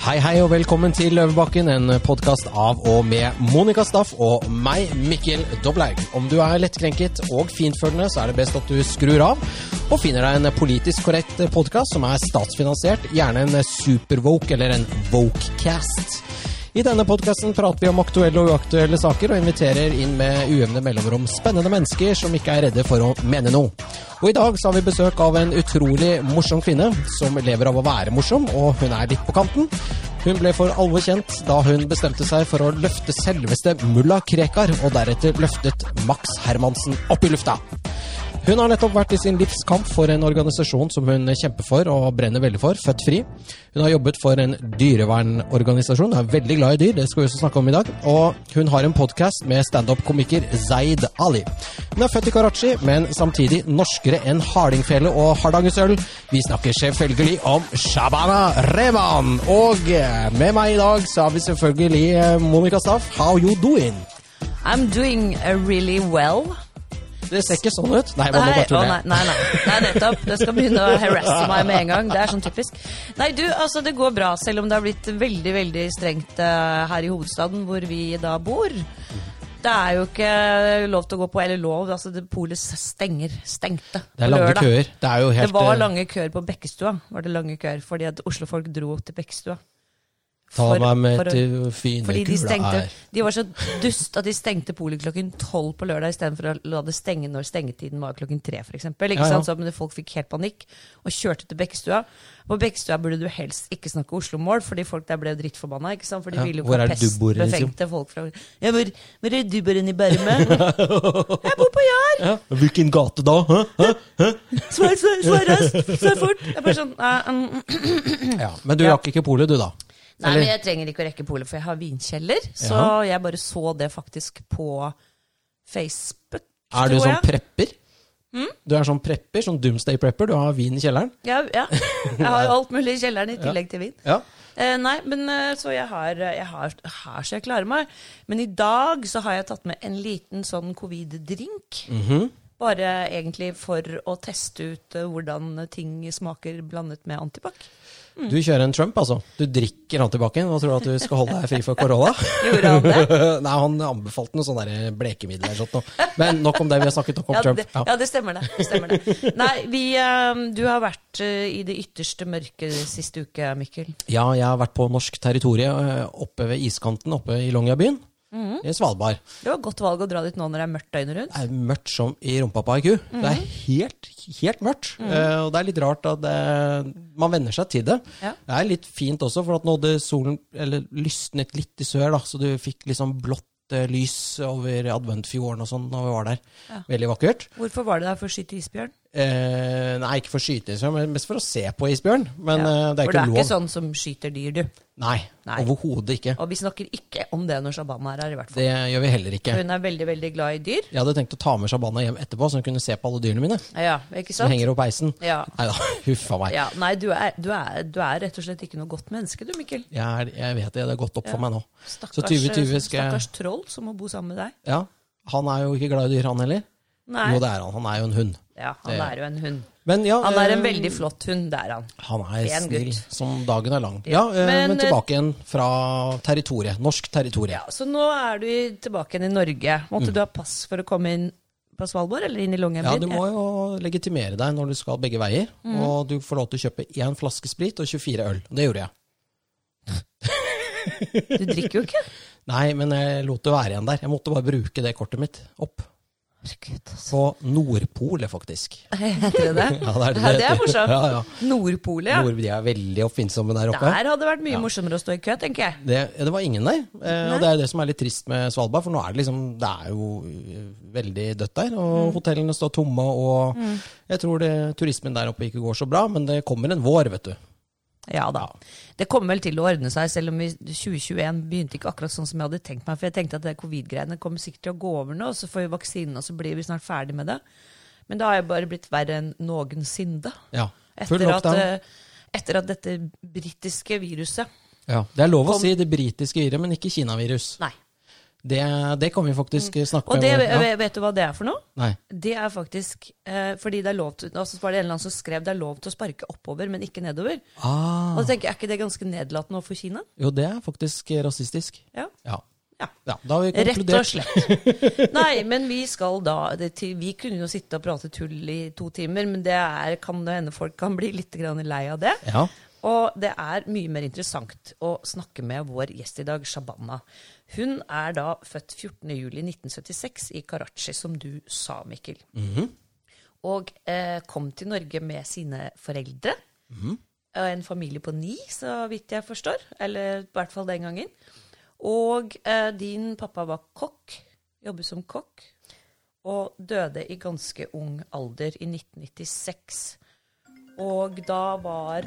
Hei, hei, og velkommen til Løvebakken, en podkast av og med Monica Staff og meg, Mikkel Doblaug. Om du er lettkrenket og fintfølende, så er det best at du skrur av og finner deg en politisk korrekt podkast som er statsfinansiert, gjerne en supervoke eller en wokecast. I denne podkasten prater vi om aktuelle og uaktuelle saker, og inviterer inn med ujevne mellomrom spennende mennesker som ikke er redde for å mene noe. Og i dag så har vi besøk av en utrolig morsom kvinne, som lever av å være morsom, og hun er litt på kanten. Hun ble for alvor kjent da hun bestemte seg for å løfte selveste mulla Krekar, og deretter løftet Max Hermansen opp i lufta. Hun har nettopp vært i sin livskamp for en organisasjon som hun kjemper for og brenner veldig for, Født Fri. Hun har jobbet for en dyrevernorganisasjon, hun er veldig glad i dyr, det skal vi også snakke om i dag. Og hun har en podkast med standup-komiker Zaid Ali. Hun er født i Karachi, men samtidig norskere enn hardingfele og hardangersøl. Vi snakker selvfølgelig om Shabana Rehman. Og med meg i dag så har vi selvfølgelig Monica Staff. How you doing? I'm doing uh, really well. Det ser ikke sånn ut. Nei, Nei, bare å, nei, nei, nei, nei, nettopp. Det skal begynne å harasse meg med en gang. Det er sånn typisk. Nei, du, altså det går bra, selv om det har blitt veldig, veldig strengt uh, her i hovedstaden, hvor vi da bor. Det er jo ikke lov til å gå på, eller lov, altså det polet stenger, stengte Det er lange lørdag. køer. Det er jo helt Det var eh, lange køer på Bekkestua, var det lange køer, fordi at Oslo-folk dro til Bekkestua. Ta For- meg med for til fine de stengte. De var så dust at de stengte polet klokken tolv på lørdag istedenfor å la det stenge når stengetiden var klokken tre, f.eks. Ikke Ja, ja. Så men folk fikk helt panikk og kjørte til Bekkestua. På Bekkestua burde du helst ikke snakke Oslo-mål, fordi folk der ble drittforbanna. ikke sant? For de ville jo du bor, liksom? pestbefengte folk fra Ja, hvor, hvor er du boren i Bærum? Jeg bor på Jar! Ja, Hvilken gate da? Hæ? Hæ? Svar, svar, svar raskt! Svar fort! Jeg bare sånn uh, um, Ja, men du Ja. rakk ikke polet, du, da? Nei, men jeg trenger ikke å rekke polet, for jeg har vinkjeller. Så Jaha. jeg bare så det faktisk på Facebook. Er du tror sånn jeg. prepper? Du er sånn prepper, sånn doomsday prepper? Du har vin i kjelleren? Ja, ja. Jeg har jo alt mulig i kjelleren i tillegg til vin. Ja. Eh, nei, men eh, så jeg har, jeg har her så jeg klarer meg. Men i dag så har jeg tatt med en liten sånn covid-drink. Mhm. Bare egentlig for å teste ut eh, hvordan ting smaker blandet med antibac. Du kjører en Trump, altså? Du drikker antibac-en og tror at du skal holde deg fri for korona? Gjorde han det? Nei, han anbefalte noe sånn blekemiddel eller sånt noe. Men nok om det, vi har snakket nok om Ja Trump. det, ja, det stemmer det. det, stemmer det. Nei, vi, eh, du har vært eh, i det ytterste mørket siste uke, Mikkel. Ja, jeg har vært på norsk territorium eh, oppe ved iskanten oppe i Longyearbyen. Mhm. I Svalbard. Det var godt valg å dra dit nå når det er mørkt døgnet rundt. Det er mørkt som i rumpa på ei ku. Det er helt, helt mørkt. Eh, og det er litt rart at det, man venner seg til det. Ja. Det er litt fint også, for at nå hadde solen eller lysnet litt i sør, da, så du fikk liksom blått eh, lys over adventfjorden og sånn når vi var der. Ja. Veldig vakkert. Hvorfor var det der for å skyte isbjørn? Eh, nei, ikke for å skyte, liksom, men mest for å se på isbjørn. Men Ja. eh, det er for ikke det er lov. ikke sånn som skyter dyr, du. Nei, Nei. overhodet ikke. Og vi snakker ikke om det når Shabana er her, i hvert fall. Det gjør vi heller ikke. Hun er veldig, veldig glad i dyr. Jeg hadde tenkt å ta med Shabana hjem etterpå, så hun kunne se på alle dyrene mine. Ja, ikke Som sant? henger opp eisen Ja. Nei da, huffa meg. ja. Nei, du er, du, er, du er rett og slett ikke noe godt menneske, du, Mikkel. Jeg, er, jeg vet det, det har gått opp for meg nå. Stakkars, Så 2020 skal stakkars troll som må bo sammen med deg. Ja, Han er jo ikke glad i dyr, han heller. Nei. Jo, det er han. Han er jo en hund. Ja, han Det- er jo en hund. Men ja, Han er en eh, veldig flott hund, det er han. Han er pen snill gutt. som dagen er lang. Ja, ja men, Men, eh, tilbake igjen fra territoriet. Norsk territorie. Ja, så nå er du tilbake igjen i Norge. Måtte du ha pass for å komme inn på Svalbard, eller inn i Mm. Ja, Du må jo legitimere deg når du skal begge veier. Mm. Og du får lov til å kjøpe én flaske sprit og 24 øl. Det gjorde jeg. Du drikker jo ikke. Nei, men jeg lot det være igjen der. Jeg måtte bare bruke det kortet mitt opp. Herregud, altså. På Nordpolet, faktisk. Heter det det? Ja, det er det Ja, det er morsomt. Ja, ja. Nordpolet, ja. Nord, de er veldig oppfinnsomme der oppe. Der hadde det vært mye morsommere å stå i kø, tenker jeg. Det, det var ingen der. Eh, og det er det som er litt trist med Svalbard, for nå er det liksom Det er jo eh, veldig dødt der, og Mm. hotellene står tomme, og jeg tror det, turismen der oppe ikke går så bra, men det kommer en vår, vet du. Ja da. Det kommer vel til å ordne seg, selv om vi 2021 begynte ikke akkurat sånn som jeg hadde tenkt meg. For jeg tenkte at det covid-greiene kommer sikkert til å gå over nå, så får vi vaksinen, og så blir vi snart ferdig med det. Men da har jeg bare blitt verre enn noensinne. Ja. Etter at, eh, etter at dette britiske viruset Ja. Det er lov å kom- si det britiske viruset, men ikke Kina-virus. Nei. Det, det kan vi faktisk snakke Mm. Og det, om. Ja. vet du hva det er for noe? Nei. Det er faktisk eh, fordi det er lov til altså var det en eller annen som skrev det er lov til å sparke oppover, men ikke nedover. Ah, Og da tenker jeg, Er ikke det ganske nedlatende overfor Kina? jo, det er faktisk rasistisk. Ja. Ja. Ja. ja da har vi Rett og slett. Nei, men vi skal da det til, Vi kunne jo sitte og prate tull i to timer, men det er, kan det hende folk kan bli litt grann lei av det. Ja. Og det er mye mer interessant å snakke med vår gjest i dag, Shabana. Hun er da født 14.07.1976 i Karachi, som du sa, Mikkel. Og eh, kom til Norge med sine foreldre. Og en familie på ni, så vidt jeg forstår. Eller i hvert fall den gangen. Og eh, din pappa var kokk, jobbet som kokk, og døde i ganske ung alder i 1996. Og da var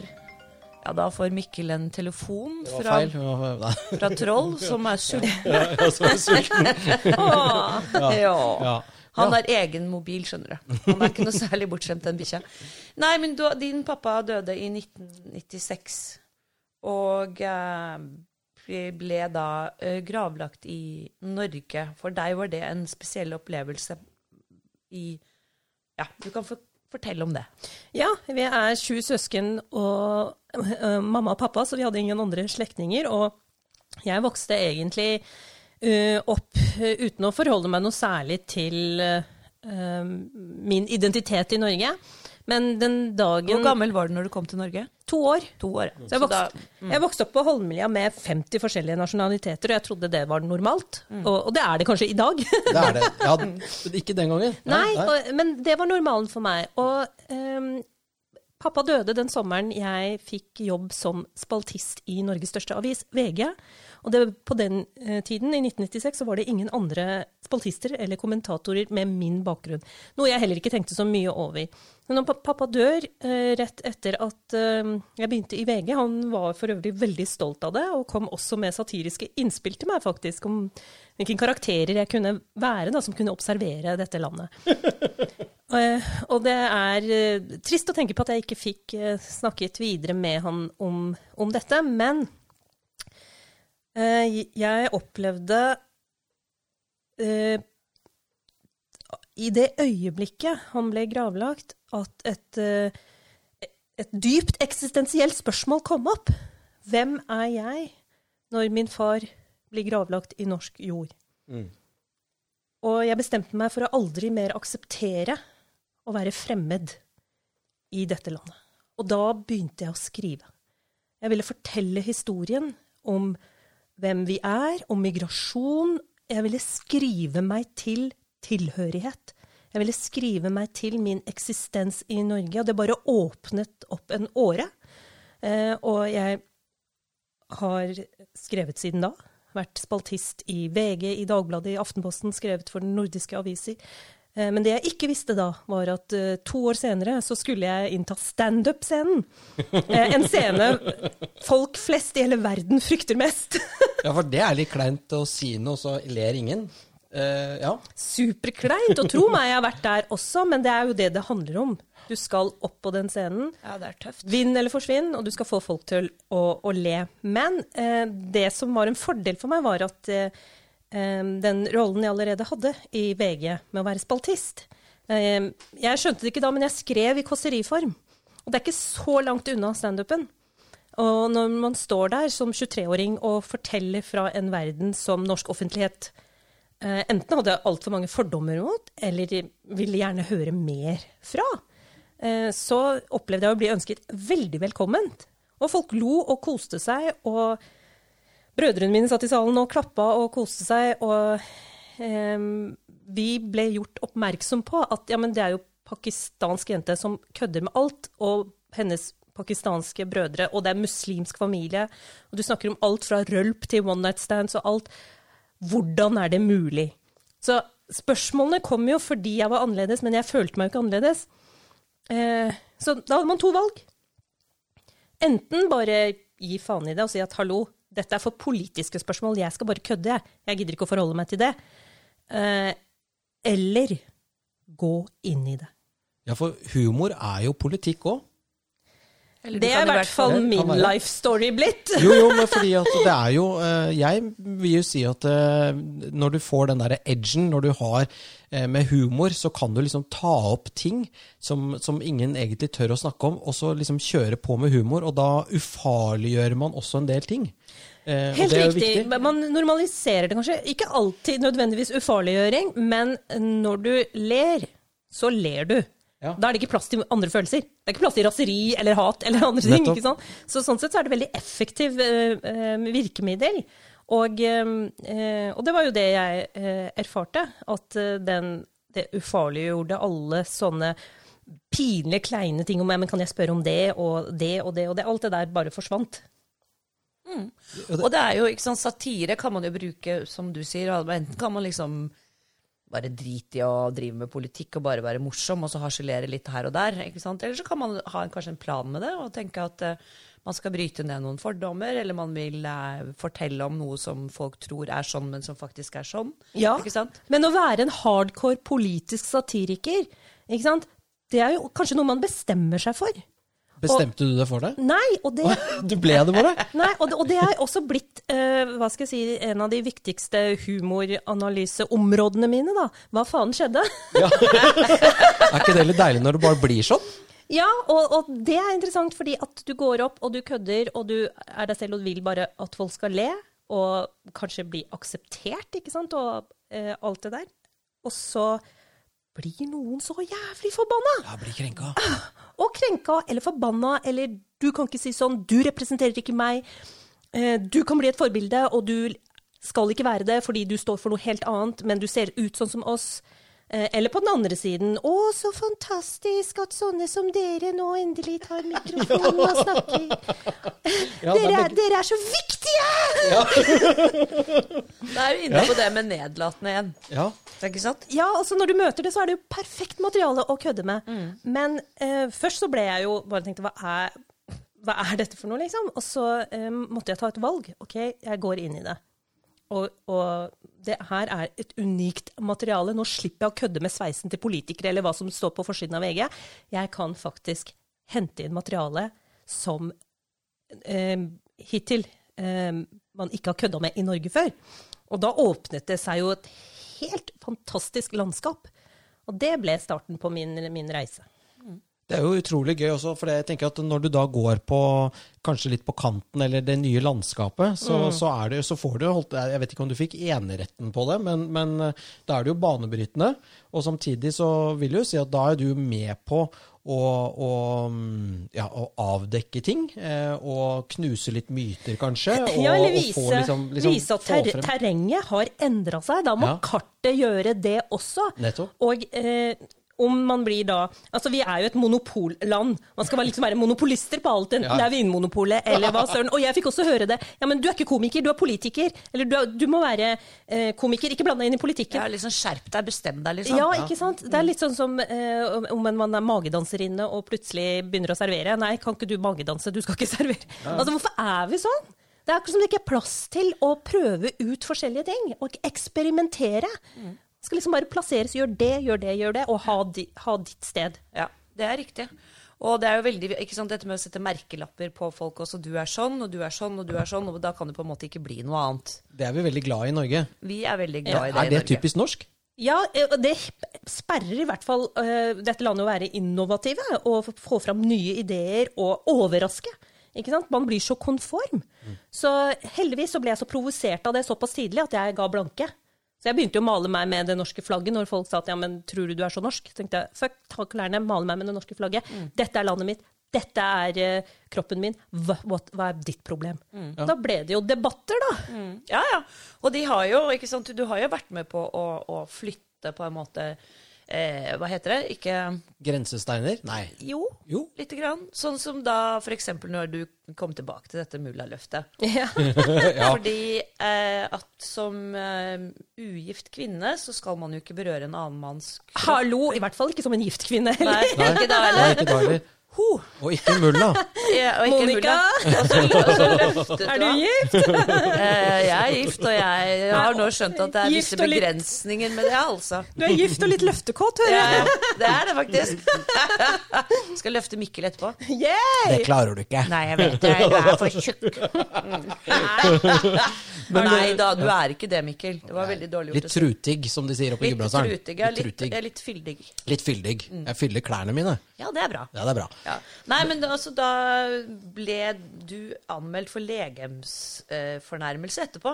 Ja, da får Mikkel en telefon fra, fra Troll, som er sulten. Ja, som er sulten. ja. Ja. Han har egen mobil, skjønner du. Han er ikke noe særlig bortskjemt, den bikkja. Nei, men du, din pappa døde i 1996, og eh, ble da eh, gravlagt i Norge. For deg var det en spesiell opplevelse i Ja, du kan få fortelle om det. Ja, vi er sju søsken og uh, mamma og pappa, så vi hadde ingen andre slektninger. Og jeg vokste egentlig uh, opp uh, uten å forholde meg noe særlig til min identitet i Norge. Men den dagen Hvor gammel var du når du kom til Norge? To år. To år. ja. Så jeg Så da, vokste, jeg vokste opp på Holmlia med 50 forskjellige nasjonaliteter, og jeg trodde det var normalt. Mm. Og, og det er det kanskje i dag. Det er det. Ja, ikke den gangen. Nei, og, men det var normalen for meg. Og um, pappa døde den sommeren jeg fikk jobb som spaltist i Norges største avis, VG. Og det, på den eh, tiden, i 1996, så var det ingen andre spaltister eller kommentatorer med min bakgrunn. Noe jeg heller ikke tenkte så mye over. Men når pappa dør eh, rett etter at eh, jeg begynte i VG, han var for øvrig veldig stolt av det, og kom også med satiriske innspill til meg, faktisk, om hvilke karakterer jeg kunne være, da, som kunne observere dette landet. Og det er trist å tenke på at jeg ikke fikk snakket videre med han om, om dette, men jeg opplevde eh, i det øyeblikket han ble gravlagt, at et, eh, et dypt eksistensielt spørsmål kom opp. Hvem er jeg når min far blir gravlagt i norsk jord? Og jeg bestemte meg for å aldri mer akseptere å være fremmed i dette landet. Og da begynte jeg å skrive. Jeg ville fortelle historien om hvem vi er, om migrasjon. Jeg ville skrive meg til tilhørighet. Jeg ville skrive meg til min eksistens i Norge. Og det bare åpnet opp en åre. Eh, og jeg har skrevet siden da. Vært spaltist i VG, i Dagbladet, i Aftenposten, skrevet for den nordiske aviser. Eh, Men det jeg ikke visste da, var at eh, to år senere så skulle jeg innta standup-scenen. Eh, En scene folk flest i hele verden frykter mest. Ja, for det er litt kleint å si noe, så ler ingen. Uh, ja. Superkleint. Og tro meg, jeg har vært der også, men det er jo det det handler om. Du skal opp på den scenen. ja, det er tøft. Vinn eller forsvinn, og du skal få folk til å, å le. Men eh, det som var en fordel for meg, var at den rollen jeg allerede hadde i VG med å være spaltist eh, Jeg skjønte det ikke da, men jeg skrev i kåseriform. Og det er ikke så langt unna standupen. Og når man står der som 23-åring og forteller fra en verden som norsk offentlighet eh, enten hadde altfor mange fordommer mot, eller ville gjerne høre mer fra, eh, så opplevde jeg å bli ønsket veldig velkommen. Og folk lo og koste seg, og brødrene mine satt i salen og klappa og koste seg, og eh, vi ble gjort oppmerksom på at ja, men det er jo pakistansk jente som kødder med alt, og hennes pakistanske brødre, og det er muslimsk familie, og du snakker om alt fra rølp til one night stands og alt. Hvordan er det mulig? Så spørsmålene kom jo fordi jeg var annerledes, men jeg følte meg jo ikke annerledes. Eh, så da hadde man to valg. Enten bare gi faen i det og si at hallo, dette er for politiske spørsmål, jeg skal bare kødde, jeg. Jeg gidder ikke å forholde meg til det. Eh, eller gå inn i det. ja, for humor er jo politikk òg. Eller Det er i hvert fall min life story blitt. Jo, jo, men fordi at det er jo eh, Jeg vil jo si at eh, når du får den derre edgen, når du har eh, med humor, så kan du liksom ta opp ting som, som ingen egentlig tør å snakke om, og så liksom kjøre på med humor, og da ufarliggjør man også en del ting. Eh, Helt riktig. Man normaliserer det kanskje. Ikke alltid nødvendigvis ufarliggjøring, men når du ler, så ler du. Ja. Da er det ikke plass til andre følelser. Det er ikke plass til raseri eller hat eller andre ting. Nettopp. ikke sant? Så sånn sett så er det veldig effektiv eh, virkemiddel. Og, eh, eh, og det var jo det jeg uh, erfarte, at den, det ufarliggjorde alle sånne pinlige, kleine ting om ja, men kan jeg spørre om det og det og det og det. Alt det der bare forsvant. Og det er jo, ikke sant, satire kan man jo bruke, som du sier. Enten kan man liksom bare drite i å drive med politikk og bare være morsom og så harselere litt her og der. ikke sant? Eller så kan man ha en, kanskje en plan med det og tenke at uh, man skal bryte ned noen fordommer, eller man vil uh, fortelle om noe som folk tror er sånn, men som faktisk er sånn. Ja, Ikke sant? men å være en hardcore politisk satiriker, ikke sant? det er jo kanskje noe man bestemmer seg for. Bestemte du det for deg? Nei, og det, Du ble det bare? nei, og det, og det er også blitt uh, hva skal jeg si, en av de viktigste humoranalyseområdene mine. da. Hva faen skjedde? Er ikke det litt deilig når det bare blir sånn? Ja, og, og det er interessant fordi at du går opp og du kødder, og du er deg selv og vil bare at folk skal le, og kanskje bli akseptert, ikke sant, og uh, alt det der. Og så blir noen så jævlig forbanna! Ja, blir krenka. Og krenka eller forbanna, eller du kan ikke si sånn, du representerer ikke meg, eh, du kan bli et forbilde, og du skal ikke være det fordi du står for noe helt annet, men du ser ut sånn som oss. Eh, Eller på den andre siden, å, så fantastisk at sånne som dere nå endelig tar mikrofonen og snakker. Ja, Dere, er er, dere er så viktige! Da er du inne på det med nedlatende igjen. Ja. Ikke sant? Ja, altså når du møter det, så er det jo perfekt materiale å kødde med. Men eh, først så ble jeg jo bare tenkte, hva er, hva er dette for noe, liksom? Og så eh, måtte jeg ta et valg. OK, jeg går inn i det. Og, og det her er et unikt materiale. Nå slipper jeg å kødde med sveisen til politikere eller hva som står på forsiden av VG. Jeg kan faktisk hente inn materiale som eh, hittil eh, man ikke har kødda med i Norge før. Og da åpnet det seg jo et helt fantastisk landskap. Og det ble starten på min, min reise. Det er jo utrolig gøy også, for jeg tenker at når du da går på kanskje litt på kanten eller det nye landskapet, så, så, er det, så får du holdt Jeg vet ikke om du fikk eneretten på det, men, men eh, da er det jo banebrytende. Og samtidig så vil jeg jo si at da er du med på å, å, mm, ja, å avdekke ting. Eh, og knuse litt myter, kanskje. Og, ja, eller vise, få liksom, liksom vise at ter terrenget har endra seg. Da må Ja. kartet gjøre det også. Nettopp. Og eh, om man blir da Altså, vi er jo et monopolland. Man skal være liksom være monopolister på alt, enten Ja. det er Vinmonopolet eller hva søren. Og jeg fikk også høre det. Ja, men du er ikke komiker, du er politiker. Eller du, er, du må være eh, komiker. Ikke blande deg inn i politikken. Ja, liksom Skjerp deg, bestem deg, liksom. Ja, ikke sant? Det er litt sånn som eh, om- man er magedanserinne og plutselig begynner å servere. Nei, kan ikke du magedanse? Du skal ikke servere. Altså, hvorfor er vi sånn? Det er akkurat som det ikke er plass til å prøve ut forskjellige ting. Og eksperimentere. Skal liksom bare plasseres, gjør det, gjør det, gjør det, og ha, di, ha ditt sted. Ja, det er riktig. Og det er jo veldig, ikke sant, dette med å sette merkelapper på folk også. Du er sånn, og du er sånn, og du er sånn. Og da kan det på en måte ikke bli noe annet. Det er vi veldig glad i i Norge. Vi er veldig glad i det Er i det Norge. typisk norsk? Ja, eh, det sperrer i hvert fall uh, dette landet å være innovative og få fram nye ideer og overraske. Ikke sant? Man blir så konform. Så heldigvis så ble jeg så provosert av det såpass tidlig at jeg ga blanke. Så jeg begynte jo å male meg med det norske flagget når folk sa at ja, men tror du du er så norsk? Så tenkte jeg fuck, ta klærne, male meg med det norske flagget. Dette er landet mitt. Dette er uh, kroppen min. Hva, what, hva er ditt problem? Da ble det jo debatter, da. Ja, ja. Og de har jo, ikke sant, du har jo vært med på å, å flytte på en måte eh, Hva heter det? Ikke Grensesteiner? Nei. Jo, Jo. lite grann. Sånn som da f.eks. når du kom tilbake til dette mullaløftet. Ja. Fordi eh, at som eh, ugift kvinne så skal man jo ikke berøre en annen manns kropp. Hallo! I hvert fall ikke som en gift kvinne. Nei, Nei, ikke da heller. Ho! Og ikke mulla. Ja, og ikke Monica! mulla. Er du gift? Eh, Jeg er gift, og jeg har nå skjønt at det er Gift visse begrensninger med det, altså. Du er gift og litt løftekåt, hører jeg. ja, det er det faktisk. Skal løfte Mikkel etterpå. Yay! Det klarer du ikke. Nei, jeg vet det. Du er for tjukk. Nei da, du er ikke det, Mikkel. Det var veldig dårlig Litt gjort Litt trutig, som de sier oppe i Litt Gudbrandsdalen. trutig. Ja, Litt litt, jeg er litt fyldig. Litt fyldig. Jeg fyller klærne mine. Ja, det er bra. Ja, det er bra. Ja. Nei, men altså, da ble du anmeldt for legemsfornærmelse etterpå.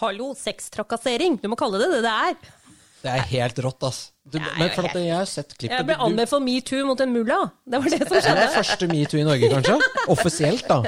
Hallo, sextrakassering. Du må kalle det det det er. Det er helt rått, ass. Du, Ja, men for at jeg har sett klippet Jeg ble anmeldt for metoo mot en mulla. Det var det som skjedde. Det er første metoo i Norge, kanskje? Offisielt, da.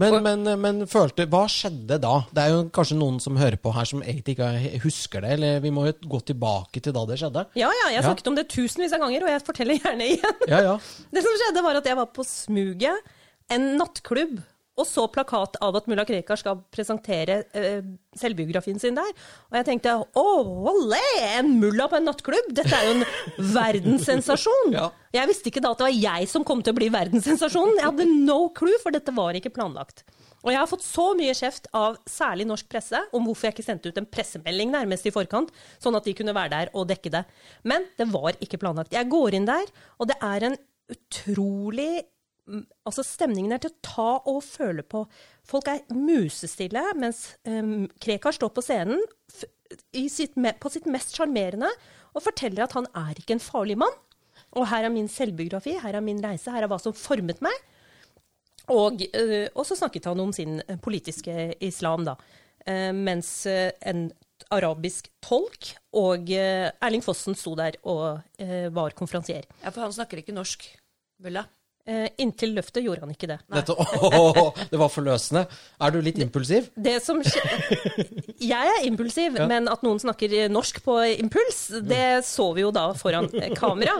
Men, men, men følte, hva skjedde da? Det er jo kanskje noen som hører på her som egentlig ikke husker det, eller vi må jo gå tilbake til da det skjedde. Ja, ja, jeg Ja. snakket om det tusenvis av ganger, og jeg forteller gjerne igjen. Ja, ja. Det som skjedde, var at jeg var på Smuget, en nattklubb, og så plakat av at mulla Krekar skal presentere eh, selvbiografien sin der. Og jeg tenkte å, olé, en mulla på en nattklubb! Dette er jo en verdenssensasjon! Ja. Jeg visste ikke da at det var jeg som kom til å bli verdenssensasjonen. Jeg hadde no clue, for dette var ikke planlagt. Og jeg har fått så mye kjeft av særlig norsk presse om hvorfor jeg ikke sendte ut en pressemelding nærmest i forkant, sånn at de kunne være der og dekke det. Men det var ikke planlagt. Jeg går inn der, og det er en utrolig Altså, stemningen er til å ta og føle på. Folk er musestille, mens um, Krekar står på scenen sitt, på sitt mest sjarmerende og forteller at han er ikke en farlig mann. Og her er min selvbiografi, her er min reise, her er hva som formet meg. Og, uh, og så snakket han om sin politiske islam, da. Uh, mens uh, en arabisk tolk og Erling Fossen sto der og var konferansier. Ja, for han snakker ikke norsk, mulla. Eh, inntil løftet gjorde han ikke det. Dette, åh, det var forløsende. Er du litt impulsiv? Det som skje... Jeg er impulsiv, Ja. men at noen snakker norsk på impuls, det så vi jo da foran eh, kamera.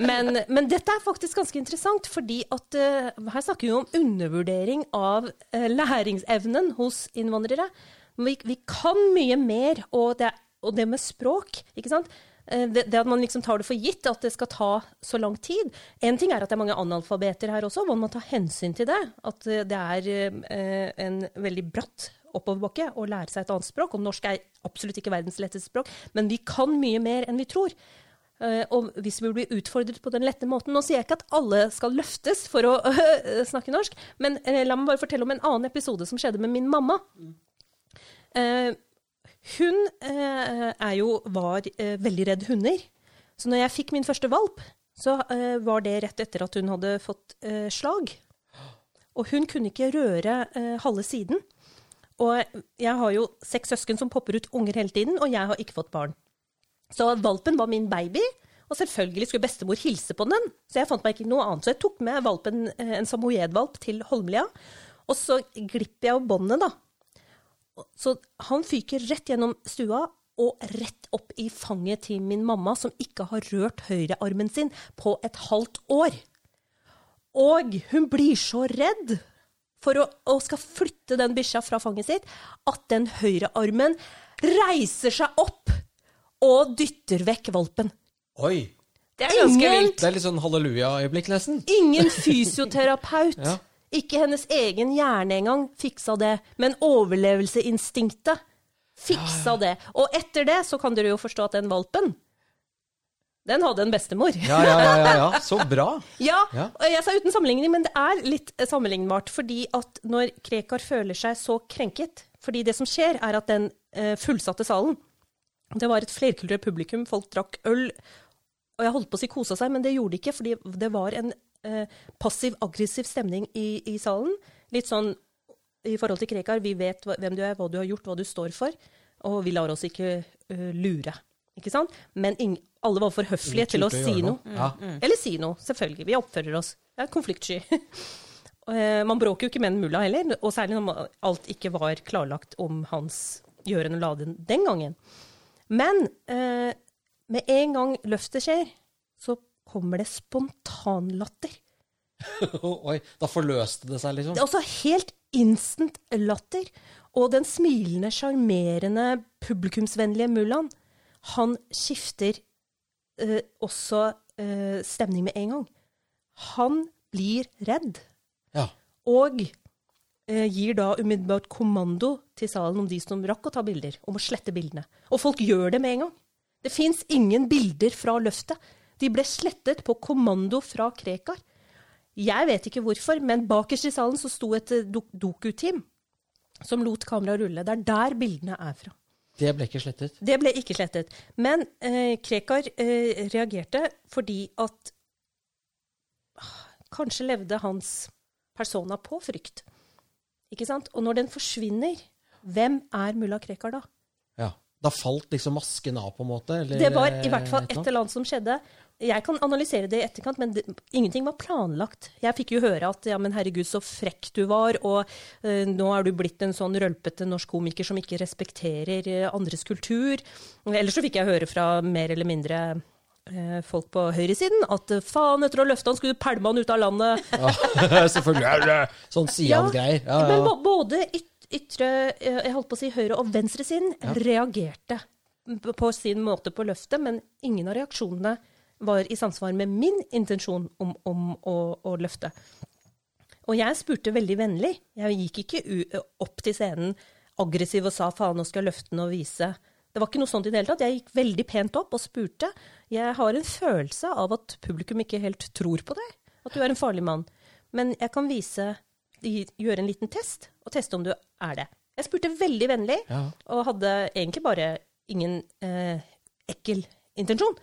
Men, men dette er faktisk ganske interessant, fordi at eh, her snakker vi om undervurdering av eh, læringsevnen hos innvandrere. Vi, vi kan mye mer, og det, og det med språk, ikke sant? Eh, Det, det at man liksom tar det for gitt at det skal ta så lang tid. En ting er at det er mange analfabeter her også, man må ta hensyn til det. At eh, det er eh, en veldig bratt oppoverbakke å lære seg et annet språk. Og norsk er absolutt ikke verdens letteste språk, men vi kan mye mer enn vi tror. Og hvis vi blir utfordret på den lette måten Nå sier jeg ikke at alle skal løftes for å snakke norsk, men la meg bare fortelle om en annen episode som skjedde med min mamma. Hun eh, jo, var eh, veldig redd hunder. Så når jeg fikk min første valp, så eh, var det rett etter at hun hadde fått eh, slag. Og hun kunne ikke røre eh, halve siden. Og jeg har jo seks søsken som popper ut unger hele tiden, og jeg har ikke fått barn. Så valpen var min baby, og selvfølgelig skulle bestemor hilse på den. Så jeg fant meg ikke noe annet. Så jeg tok med valpen, eh, en samoyedvalp til Holmlia, og så glipper jeg av båndet, da. Så han fyker rett gjennom stua og rett opp i fanget til min mamma, som ikke har rørt høyrearmen sin på et halvt år. Og hun blir så redd for å, å skal flytte den bikkja fra fanget sitt, at den høyrearmen reiser seg opp og dytter vekk valpen. Oi! Det er ganske Ingen- vilt. Det er litt sånn halleluja-øyeblikk, nesten. Ingen fysioterapeut, Ja. Ikke hennes egen hjerne engang, fiksa det. Men overlevelseinstinktet fiksa det. Og etter det så kan dere jo forstå at den valpen, den hadde en bestemor. Ja, ja, ja, ja. Så bra. Ja, og jeg sa uten sammenligning, men det er litt eh, sammenlignbart. Fordi at når Krekar føler seg så krenket Fordi det som skjer, er at den eh, fullsatte salen Det var et flerkulturelt publikum, folk drakk øl. Og jeg holdt på å si kosa seg, men det gjorde de ikke, fordi det var en passiv-aggressiv stemning i, i salen. Litt sånn i forhold til Krekar, vi vet hvem du er, hva du har gjort, hva du står for, og vi lar oss ikke eh, lure. Ikke sant? Men ingen, alle var for høflige til å si noe. noe. Ja. Eller si noe, selvfølgelig. Vi oppfører oss. Det er konfliktsky. Eh, Man bråker jo ikke med en mulla heller, og særlig når alt ikke var klarlagt om hans gjøren og laden den gangen. Men eh, med en gang løftet skjer, kommer det spontanlatter. Oi, da forløste det seg, liksom. Det er også helt instant latter. Og den smilende, sjarmerende, publikumsvennlige mullaen, han skifter eh, også eh, stemning med en gang. Han blir redd. Ja. Og eh, gir da umiddelbart kommando til salen om de som rakk å ta bilder, om å slette bildene. Og folk gjør det med en gang. Det fins ingen bilder fra løftet. De ble slettet på kommando fra Krekar. Jeg vet ikke hvorfor, men bakerst i salen så sto et doku-team dokuteam som lot kameraet rulle. Det er der bildene er fra. Det ble ikke slettet. Det ble ikke slettet. Men eh, Krekar eh, reagerte fordi at ah, Kanskje levde hans persona på frykt. Ikke sant? Og når den forsvinner, hvem er mulla Krekar da? Ja. Da falt liksom masken av, på en måte? Eller, Det var i hvert fall eh, et eller annet som skjedde. Jeg kan analysere det i etterkant, men det, ingenting var planlagt. Jeg fikk jo høre at ja, men herregud, så frekk du var, og uh, nå er du blitt en sånn rølpete norsk komiker som ikke respekterer uh, andres kultur. Eller så fikk jeg høre fra mer eller mindre uh, folk på høyresiden at faen, etter å ha løfta han, skulle du pælme han ut av landet. Ja, selvfølgelig sånn Sian-greier. Ja, Men ja. Men både ytre, jeg holdt på å si høyre- og venstresiden reagerte på sin måte på løftet, men ingen av reaksjonene var i samsvar med min intensjon om, om å, å løfte. Og jeg spurte veldig vennlig. Jeg gikk ikke opp til scenen aggressiv og sa faen, nå skal jeg løfte den og vise. Det var ikke noe sånt i det hele tatt. Jeg gikk veldig pent opp og spurte. Jeg har en følelse av at publikum ikke helt tror på deg, at du er en farlig mann. Men jeg kan vise, gjøre en liten test, og teste om du er det. Jeg spurte veldig vennlig, Ja. og hadde egentlig bare ingen eh, ekkel intensjon.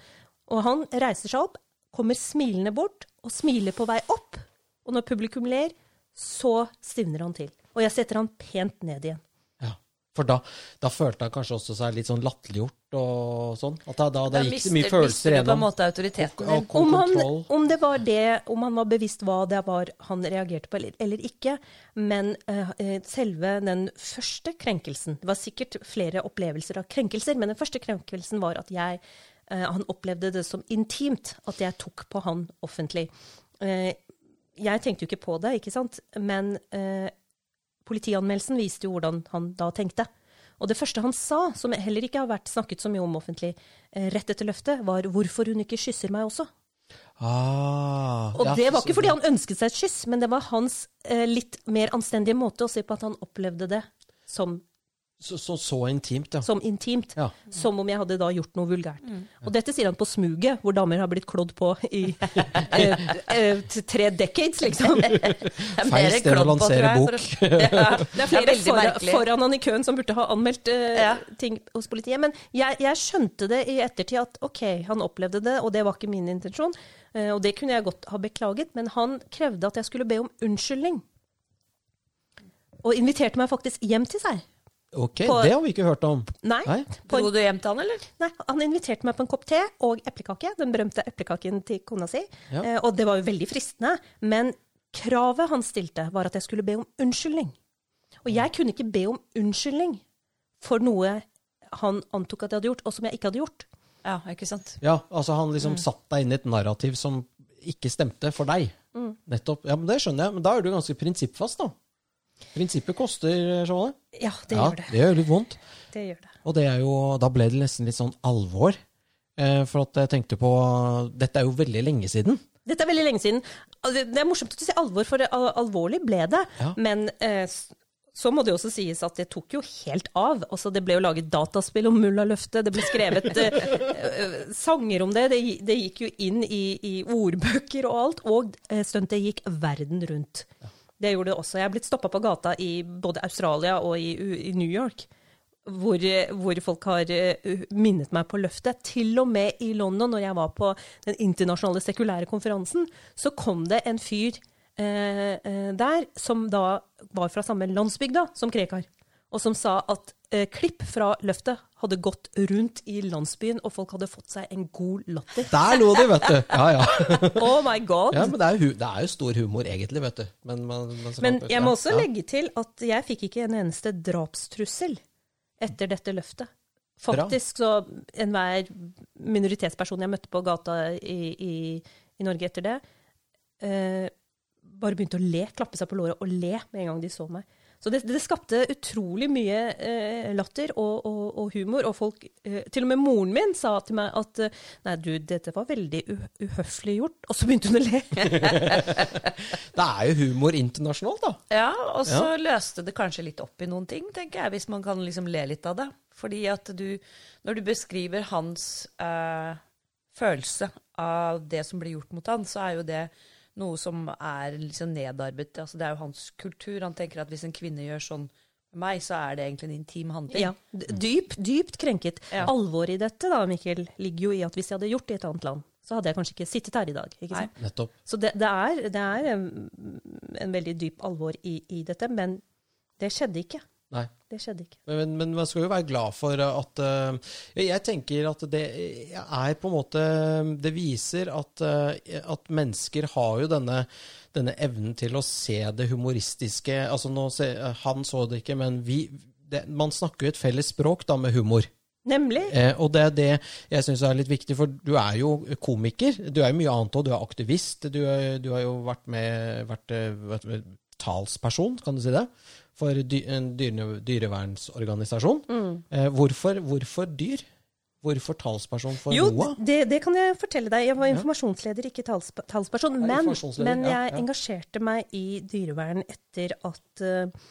Og han reiser seg opp, kommer smilende bort, og smiler på vei opp. Og når publikum ler, så stivner han til. Og jeg setter han pent ned igjen. Ja. For da, da følte han kanskje også seg litt sånn latterliggjort og sånn? At da, da, det Da gikk så mye følelser mister du på en gjennom? måte autoriteten din. Om han, om det var det, om han var bevisst hva det var han reagerte på eller, eller ikke, men eh, selve den første krenkelsen Det var sikkert flere opplevelser av krenkelser, men den første krenkelsen var at jeg Han opplevde det som intimt at jeg tok på han offentlig. Eh, jeg tenkte jo ikke på det, ikke sant, men eh, politianmeldelsen viste jo hvordan han da tenkte. Og det første han sa, som heller ikke har vært snakket så mye om offentlig eh, rett etter løftet, var 'hvorfor hun ikke kysser meg også'. Ah, Og det var ikke fordi han ønsket seg et kyss, men det var hans eh, litt mer anstendige måte å se på at han opplevde det som, så, så, så intimt, ja. som intimt. Ja. Som om jeg hadde da gjort noe vulgært. Og dette sier han på smuget, hvor damer har blitt klådd på i eh, eh, tre decades, liksom. Det Feil sted å klodd på, lansere bok. Ja, Det er flere veldig foran, merkelig. foran han i køen som burde ha anmeldt eh, Ja. ting hos politiet. Men jeg, jeg skjønte det i ettertid at OK, han opplevde det, og det var ikke min intensjon. Eh, og det kunne jeg godt ha beklaget, men han krevde at jeg skulle be om unnskyldning. Og inviterte meg faktisk hjem til seg. Ok, På- det har vi ikke hørt om. Nei, Nei? på Dro du hjem til han, eller? nei, han inviterte meg på en kopp te og eplekake. Den berømte eplekaken til kona si. Ja. Eh, og det var jo veldig fristende. Men kravet han stilte, var at jeg skulle be om unnskyldning. Og jeg kunne ikke be om unnskyldning for noe han antok at jeg hadde gjort, og som jeg ikke hadde gjort. Ja, ikke sant. Ja, altså han Mm. liksom satt deg inn i et narrativ som ikke stemte for deg. Mm. Nettopp. Ja, men det skjønner jeg. Men da er du ganske prinsippfast, da. Prinsippet koster, Sjåle. Ja, det Ja, gjør det. det gjør litt vondt. Det gjør det. Og det er jo, da ble det nesten litt sånn alvor. Eh, for at jeg tenkte på Dette er jo veldig lenge siden. Dette er veldig lenge siden. Det er morsomt at du sier alvor, for alvorlig ble det. Ja. Men eh, så må det jo også sies at det tok jo helt av. Altså, det ble jo laget dataspill om mulla Løfte, det ble skrevet eh, eh, sanger om det. det. Det gikk jo inn i, i ordbøker og alt, og eh, stuntet gikk verden rundt. Det gjorde det også. Jeg er blitt stoppa på gata i både Australia og i, i New York. Hvor, hvor folk har eh, minnet meg på løftet. Til og med i London, når jeg var på den internasjonale sekulære konferansen, så kom det en fyr eh, eh, der som da var fra samme landsbygda som Krekar. Og som sa at eh, klipp fra løftet hadde gått rundt i landsbyen, og folk hadde fått seg en god latter. Der lå de, vet du! Ja, ja. Oh my god! ja men det er, jo, det er jo stor humor, egentlig, vet du. Men, man, man Men jeg må også legge til at jeg fikk ikke en eneste drapstrussel etter dette løftet. Faktisk så enhver minoritetsperson jeg møtte på gata i, i, i Norge etter det, eh, bare begynte å le, klappe seg på låret og le med en gang de så meg. Så det, det skapte utrolig mye eh, latter og, og, og, humor. Og folk eh, Til og med moren min sa til meg at eh, nei, du, dette var veldig uhøflig gjort. Og så begynte hun å le. det er jo humor internasjonalt, da. Ja, og så ja. løste det kanskje litt opp i noen ting, tenker jeg, hvis man kan liksom le litt av det. Fordi at du, når du beskriver hans eh, følelse av det som blir gjort mot han, så er jo det noe som er liksom nedarvet. Altså, det er jo hans kultur. Han tenker at hvis en kvinne gjør sånn med meg, så er det egentlig en intim handling. Ja, dyp, Dypt krenket. Ja. Alvoret i dette da, Mikkel, ligger jo i at hvis jeg hadde gjort det i et annet land, så hadde jeg kanskje ikke sittet her i dag. ikke sant? Nettopp. Så det, det, er, det er en, en, veldig dyp alvor i, i dette, men det skjedde ikke. Nei. Det skjedde ikke. Men, men, man skal jo være glad for at uh, Jeg tenker at det er på en måte Det viser at, uh, at mennesker har jo denne, denne, evnen til å se det humoristiske. Altså nå Han så det ikke, men vi det, Man snakker jo et felles språk da med humor. Nemlig. Eh, og det er det jeg syns er litt viktig, for du er jo komiker. Du er jo mye annet òg. Du er aktivist. Du, du, har jo vært med vært, vært, vært talsperson, kan du si det? For en dyrevernsorganisasjon. Mm. Eh, hvorfor, hvorfor, dyr? Hvorfor talsperson for jo, NOAH? Det, det, kan jeg fortelle deg. Jeg var informasjonsleder, ikke tals, talsperson. Men, men, jeg ja, ja. engasjerte meg i dyrevern etter at uh,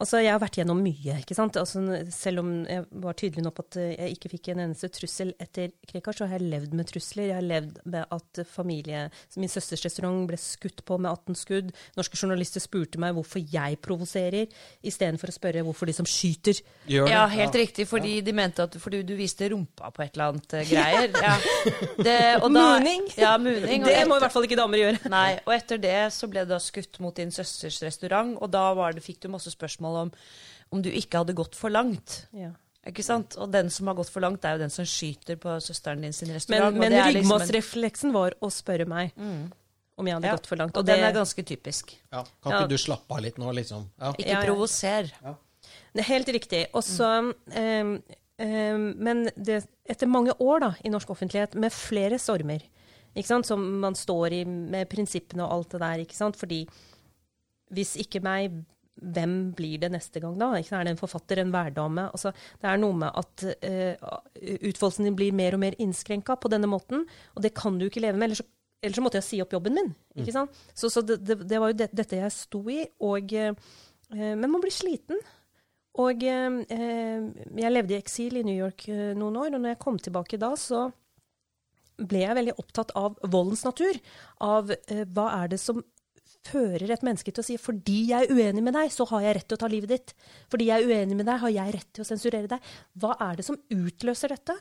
Altså, jeg har vært gjennom mye, ikke sant. Altså, selv om jeg var tydelig nå på at jeg ikke fikk en eneste trussel etter Krekar, så har jeg levd med trusler. Jeg har levd med at familie Min søsters restaurant ble skutt på med 18 skudd. Norske journalister spurte meg hvorfor jeg provoserer, istedenfor å spørre hvorfor de som skyter. Ja, helt ja. riktig, fordi ja. de mente at fordi du viste rumpa på et eller annet uh, greier. Ja. Det, mooning. Ja, mooning. Det må i hvert fall ikke damer gjøre. Nei, og etter det så ble det da skutt mot din søsters restaurant, og da det, fikk du masse spørsmål spørsmål om om du ikke hadde gått for langt. Ja. Ikke sant? Og den som har gått for langt, er jo den som skyter på søsteren din sin restaurant. Men, men ryggmålsrefleksen liksom var å spørre meg mm. om jeg hadde ja. gått for langt. Og, og det, den er ganske typisk. Ja. Kan ikke ja. du slappe av litt nå, liksom? Ikke provoser. Det er helt riktig. Også, mm. um, um, men det, etter mange år da, i norsk offentlighet med flere stormer, som man står i med prinsippene og alt det der, ikke sant? fordi hvis ikke meg hvem blir det neste gang, da? Er det en forfatter, en værdame? Altså, det er noe med at uh, utfoldelsen din blir mer og mer innskrenka på denne måten, og det kan du ikke leve med. Ellers ellers så måtte jeg si opp jobben min. ikke mm. Så, så det, det, det, var jo det, dette jeg sto i. Og, uh, men man blir sliten. Og uh, jeg levde i eksil i New York noen år, og når jeg kom tilbake da, så ble jeg veldig opptatt av voldens natur. Av hva er det som fører et menneske til å si fordi jeg er uenig med deg, så har jeg rett til å ta livet ditt. Fordi jeg er uenig med deg, har jeg rett til å sensurere deg. Hva er det som utløser dette?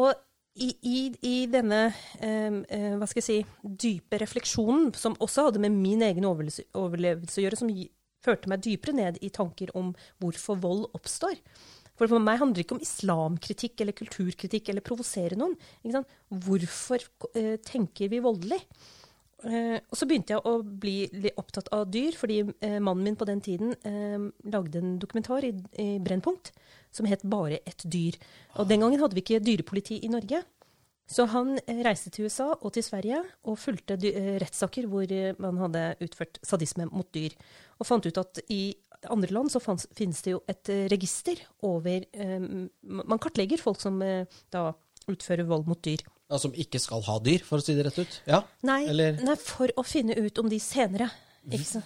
Og i, i, i denne eh, hva skal jeg si, dype refleksjonen, som også hadde med min egen overlevelse, overlevelse å gjøre, som førte meg dypere ned i tanker om hvorfor vold oppstår. For for meg handler det ikke om islamkritikk eller kulturkritikk eller provosere noen. Hvorfor eh, tenker vi voldelig? Eh, og så begynte jeg å bli litt opptatt av dyr, fordi eh, mannen min på den tiden eh, lagde en dokumentar i, i Brennpunkt som het 'Bare et dyr'. Og den gangen hadde vi ikke dyrepoliti i Norge. Så han reiste til USA og til Sverige og fulgte rettssaker hvor man hadde utført sadisme mot dyr. Og fant ut at i andre land så fanns, finnes det jo et register over Man kartlegger folk som da utfører vold mot dyr. Ja, som ikke skal ha dyr, for å si det rett ut? Ja? Nei, nei for å finne ut om de senere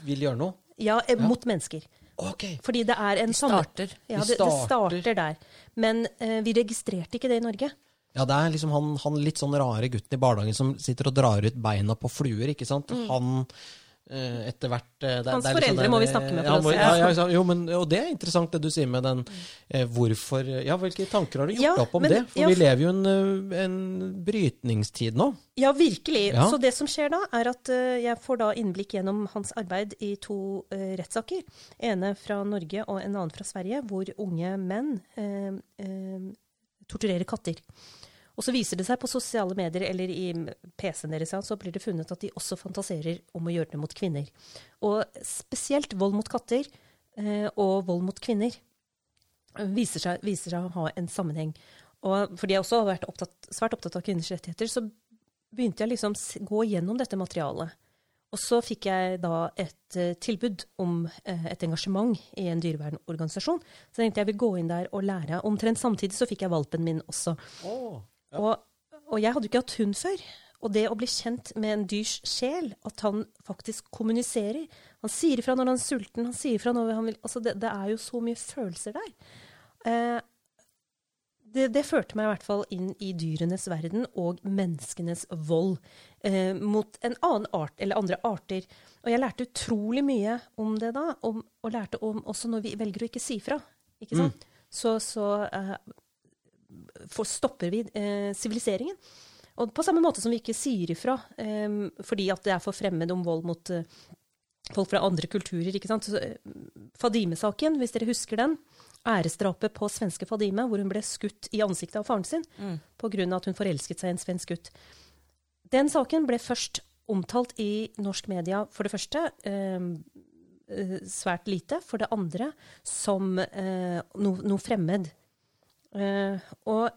Vil gjøre noe? Ja, eh, mot mennesker. Okay. Fordi det er en de starter. Ja, det, det, starter der. Men eh, vi registrerte ikke det i Norge. Ja, det er liksom han, han litt sånn rare gutten i barnehagen som sitter og drar ut beina på fluer, ikke sant. Mm. Han etter hvert eh, det, Hans det foreldre sånn, må vi snakke med for ja, oss. Ja, ja, jo, men, og det er interessant det du sier med den eh, hvorfor Ja, hvilke tanker har du gjort opp om men, det? For vi lever jo en, eh, en brytningstid nå. Ja, virkelig. Så det som skjer da, er at uh, jeg får da innblikk gjennom hans arbeid i to uh, rettssaker. ene fra Norge og en annen fra Sverige, hvor unge menn uh, torturerer katter. Og så viser det seg på sosiale medier eller i PC-en deres så blir det funnet at de også fantaserer om å gjøre det mot kvinner. Og spesielt vold mot katter eh, og vold mot kvinner viser seg, viser seg, å ha en sammenheng. Og fordi jeg også har vært opptatt, svært opptatt av kvinners rettigheter, så begynte jeg liksom å gå gjennom dette materialet. Og så fikk jeg da et eh, tilbud om eh, et engasjement i en dyrevernorganisasjon. Så jeg tenkte jeg vil gå inn der og lære. Omtrent samtidig så fikk jeg valpen min også. Åh, Og, og jeg hadde jo ikke hatt hund før. Og det å bli kjent med en dyrs sjel, at han faktisk kommuniserer Han sier ifra når han er sulten, han sier ifra når han vil altså det, det er jo så mye følelser der. Eh, det, det førte meg i hvert fall inn i dyrenes verden og menneskenes vold eh, mot en annen art, eller andre arter. Og jeg lærte utrolig mye om det da, om, og lærte om også når vi velger å ikke si fra. Ikke sant? Så, så eh, stopper vi eh, siviliseringen. og på samme måte som vi ikke sier ifra eh, fordi at det er for fremmed om vold mot eh, folk fra andre kulturer. ikke sant? Fadime-saken, hvis dere husker den. Æresdrapet på svenske Fadime, hvor hun ble skutt i ansiktet av faren sin Mm. av at hun forelsket seg i en svensk gutt. Den saken ble først omtalt i norsk media, for det første eh, svært lite, for det andre som eh, no, noe fremmed. Eh, og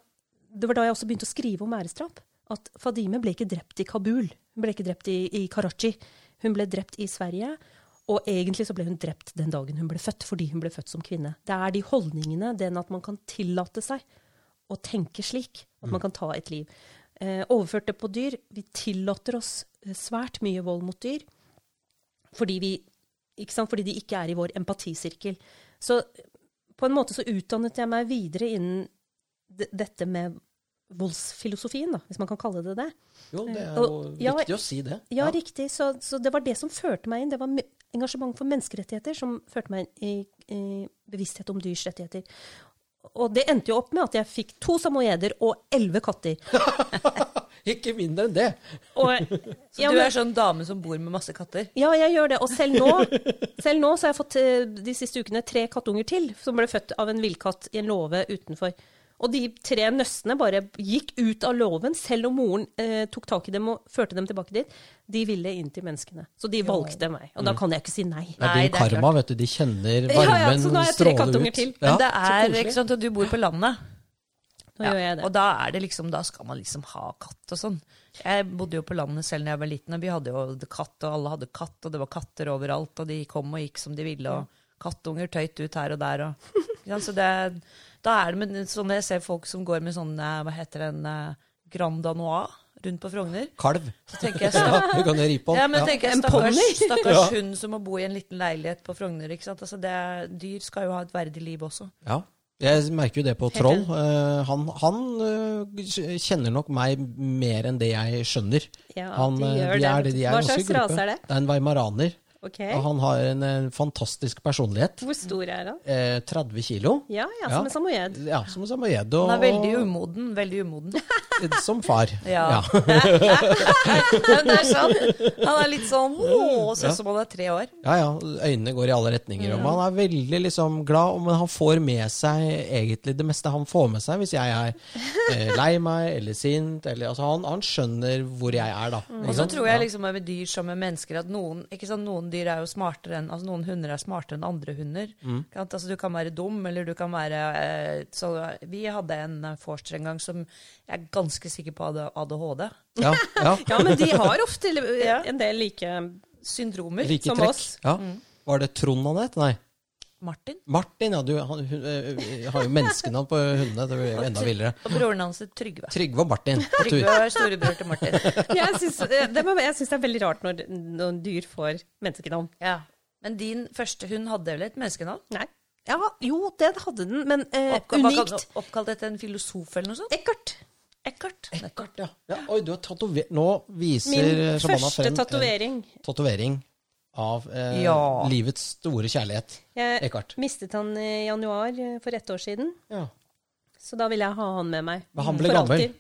det var da jeg også begynte å skrive om æresdrap. At Fadime ble ikke drept i Kabul. Hun ble ikke drept i, i Karachi. Hun ble drept i Sverige. Og egentlig så ble hun drept den dagen hun ble født, fordi hun ble født som kvinne. Det er de holdningene, den at man kan tillate seg å tenke slik. At man kan ta et liv. Eh, overført det på dyr. Vi tillater oss eh, svært mye vold mot dyr fordi, vi, ikke sant? fordi de ikke er i vår empatisirkel. Så på en måte så utdannet jeg meg videre innen dette med voldsfilosofien, da, hvis man kan kalle det det. Jo, det er Og- jo ja, viktig å si det. Ja, riktig. Så, så det var det som førte meg inn. Det var engasjement for menneskerettigheter som førte meg inn i, i bevissthet om dyrs rettigheter. Og det endte jo opp med at jeg fikk to samoyeder og elleve katter. Ikke mindre enn det. Og, Så ja, du er sånn dame som bor med masse katter? Ja, jeg gjør det. Og selv nå, selv nå så har jeg fått eh, de siste ukene tre kattunger til, som ble født av en villkatt i en låve utenfor. Og de tre nøstene bare gikk ut av låven, selv om moren eh, tok tak i dem og førte dem tilbake dit. De ville inn til menneskene. Så de valgte meg. Og da kan jeg ikke si nei. Det er din det karma, vet du. De kjenner varmen Ja, ja, så nå har jeg tre kattunger til. Ja. Men det er, ikke sant, og du bor på landet. Nå gjør jeg det. Og da er det liksom, da skal man liksom ha katt og sånn. Jeg bodde jo på landet selv da jeg var liten, og vi hadde jo katt, og alle hadde katt, og det var katter overalt, og de kom og gikk som de ville, og kattunger tøyt ut her og der. Og, ja, så det, da er det med, sånn jeg ser folk som går med sånn, eh, hva heter den, eh, Grand Danois rundt på Frogner, Kalv. så tenker jeg Ja, stakkars du kan jo ri på den. ja, men Ja. tenker jeg, En stakkars, ponni? stakkars Ja. hund som må bo i en liten leilighet på Frogner. ikke sant? Altså det, dyr skal jo ha et verdig liv også. Ja. Jeg merker jo det på Helt Troll. Eh, han han uh, kjenner nok meg mer enn det jeg skjønner. Ja, han, de gjør de er, det. de er Hva slags rase er det? Det er en weimaraner. Ok. Og han har en, en, fantastisk personlighet. Hvor stor er han? Eh, 30 kilo. Ja, ja, Ja. som en samoyed. Ja, som samoyed. Og, Han er veldig umoden. Veldig umoden. Som far. Ja. Men det er sånn. Han er litt sånn åh, ser Ja. ut som han er tre år. Ja, ja. Øynene går i alle retninger. Og han er veldig liksom glad, men han får med seg egentlig det meste han får med seg hvis jeg er eh, lei meg eller sint. Eller, altså, han, han skjønner hvor jeg er, da. Og så tror jeg Ja. liksom med dyr som med mennesker at noen, ikke sant, noen dyr er jo smartere enn altså Noen hunder er smartere enn andre hunder. Mm. Altså Du kan være dum, eller du kan være eh, så Vi hadde en eh, forster en gang som jeg er ganske sikker på hadde ADHD. Ja, ja. Ja, men de har ofte eh, en del like Syndromer. Like Som trekk. oss. Ja. Var det Trond han het? Nei. Martin. Martin, ja. Du han, hun, øh, har jo menneskenavn på hundene. Det blir jo enda villere. Og broren hans er Trygve. Trygve og Martin. Trygve er storebror til Martin. Jeg syns det, jeg syns det er veldig rart når, når dyr får menneskenavn. Ja. Men din første hund hadde vel et menneskenavn? Nei. Ja, jo, det hadde den, men eh, Oppkall, unikt. oppkalt etter en filosof eller noe sånt? Eckart. Eckhart. Eckart, ja. ja. Oi, du har tatovert Nå viser Min Shabana første frem en tatovering. tatovering av eh, Ja. livets store kjærlighet. Jeg Eckart. mistet han i januar eh, for ett år siden, Ja. så da ville jeg ha han med meg. Men han ble For gammel? alltid.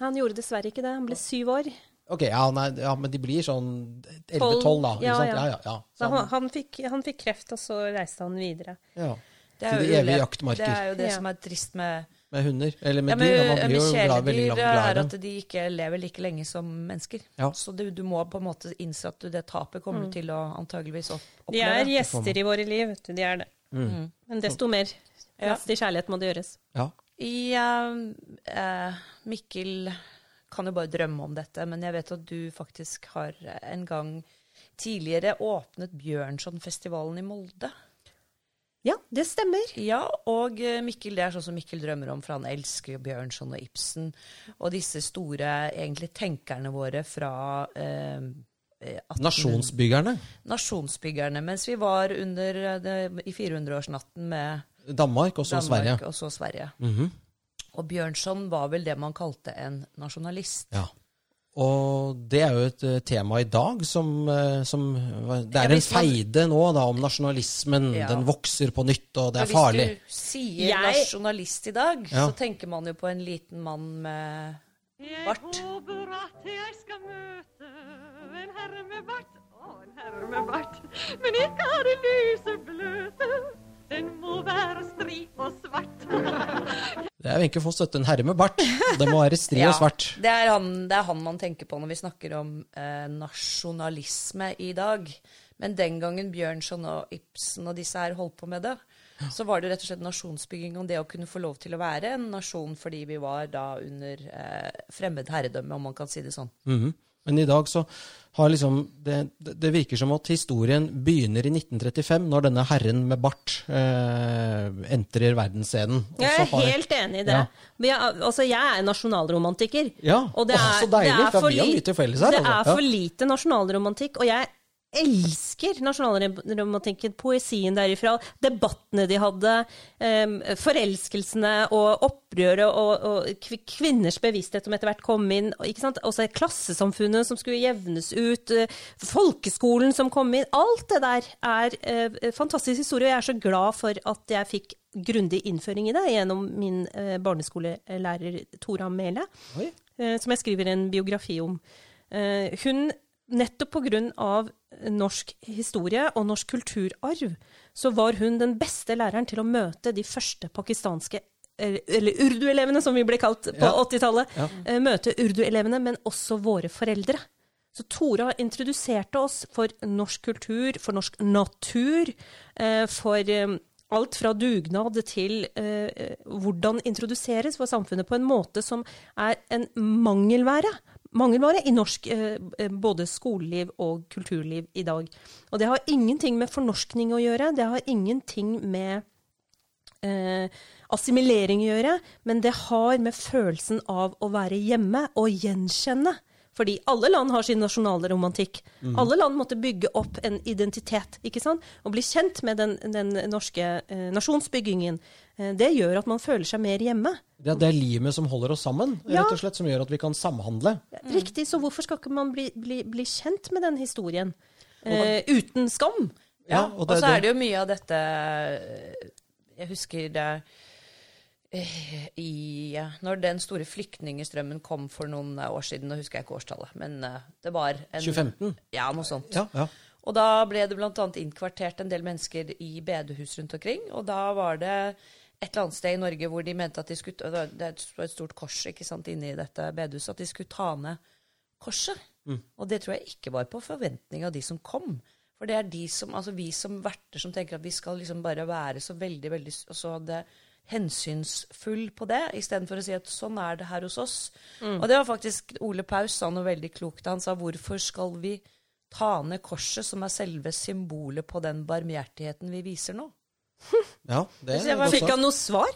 Han gjorde dessverre ikke det. Han ble syv år. Ok, ja, nei, ja, men de blir sånn 11-12, Tolv, da. Ja, ja. Ja, ja, ja. Så Så han, han, han, fikk, han fikk kreft, og så reiste han videre. ja. Det Til er de jo evige jaktmarker. Det er jo det Ja. som er trist med Med hunder. Eller med ja, men, dyr. Ja, Man blir jo glad, veldig glad, glad er at de ikke lever like lenge som mennesker. Ja. Så du, du må på en måte innse at du, det tapet kommer du til å antageligvis opp, Mm. De er gjester i våre liv, vet du. De er det. Mm. Men desto mer Ja. plass til kjærlighet må det gjøres. Ja. I uh, eh, Mikkel kan jo bare drømme om dette, men jeg vet at du faktisk har en gang tidligere åpnet Bjørnsonfestivalen i Molde. Ja, det stemmer. Ja, og eh, Mikkel, det er sånn som Mikkel drømmer om, for han elsker jo Bjørnson og Ibsen. Og disse store egentlig tenkerne våre fra eh, 18... Nasjonsbyggerne. Nasjonsbyggerne. Mens vi var under eh, det, i 400-årsnatten med Danmark og så Danmark Sverige. og så Sverige. Mhm. Og Bjørnson var vel det man kalte en nasjonalist. Ja. Og det er jo et eh, tema i dag som, eh, som Det er en feide nå da om nasjonalismen. Ja. Den vokser på nytt, og det er farlig. Hvis du sier Jeg- nasjonalist i dag, Ja. så tenker man jo på en liten mann med Jeg Bart. håper at jeg skal møte en herre med bart. Å, en herre med bart. Men ikke av det lyse bløte. Den må være strip og svart. Det er Wenche Foss, en herre med bart. Det må være stri og svart. Det er, han, det er han man tenker på når vi snakker om eh, nasjonalisme i dag. Men den gangen Bjørnson og Ibsen og disse her holdt på med det, så var det rett og slett nasjonsbygging om det å kunne få lov til å være en nasjon fordi vi var da under eh, fremmed herredømme, om man kan si det sånn. Mhm. Men i dag så har liksom det, det virker som at historien begynner i 1935, når denne herren med bart eh, entrer verdensscenen. Også Jeg er har- helt enig i det. Ja. Men jeg, altså, jeg er nasjonalromantiker. Ja, Og det Åh, er, så deilig, det er for for vi har mye til felles her, Det altså. er for lite nasjonalromantikk, og jeg elsker nasjonalromantikken, poesien derifra, debattene de hadde, em, forelskelsene og opprøret og, og kvinners bevissthet som etter hvert kom inn, ikke sant? også klassesamfunnet som skulle jevnes ut, eh, folkeskolen som kom inn, alt det der er eh, fantastisk historie, og jeg er så glad for at jeg fikk grundig innføring i det gjennom min eh, barneskolelærer Tora eh, som jeg skriver en biografi om. Hun, nettopp pga. norsk historie og norsk kulturarv, så var hun den beste læreren til å møte de første pakistanske eller urduelevene, som vi ble kalt på Ja. 80-tallet. Ja. Eh, Møte urdu-elevene, men også våre foreldre. Så Tora introduserte oss for norsk kultur, for norsk natur, eh, for eh, alt fra dugnad til eh, eh, hvordan introduseres for samfunnet på en måte som er en mangelvære. Mangelvare i norsk eh, eh, både skoleliv og kulturliv i dag. Og det har ingenting med fornorskning å gjøre, det har ingenting med eh, assimilering å gjøre, men det har med følelsen av å være hjemme og gjenkjenne. Fordi alle land har sin nasjonale romantikk. Alle land måtte bygge opp en identitet, ikke sant? Og bli kjent med den, den norske eh, nasjonsbyggingen. Eh, det gjør at man føler seg mer hjemme. Det, det er limet som holder oss sammen, Ja. rett og slett, som gjør at vi kan samhandle. Riktig, så hvorfor skal ikke man bli, bli, bli kjent med den historien? Eh, uten skam. Ja, og og, så er det- det jo mye av dette Jeg husker det eh, i Når den store flyktningstrømmen kom for noen år siden, nå husker jeg ikke årstallet, men eh, det var en 2015? Ja, noe sånt. Ja, ja. Og da ble det bl.a. innkvartert en del mennesker i bedehus rundt omkring. Og da var det et eller annet sted i Norge hvor de mente at de skulle Det var et stort kors ikke sant, inne i dette bedehuset. At de skulle ta ned korset. Og det tror jeg ikke var på forventning av de som kom. For det er de som, altså vi som verter som tenker at vi skal liksom bare være så veldig veldig og så det hensynsfull på det, istedenfor å si at sånn er det her hos oss. Og det var faktisk Ole Paus sa noe veldig klokt. Han sa hvorfor skal vi ta ned korset, som er selve symbolet på den barmhjertigheten vi viser nå? Ja det Fikk han noe svar?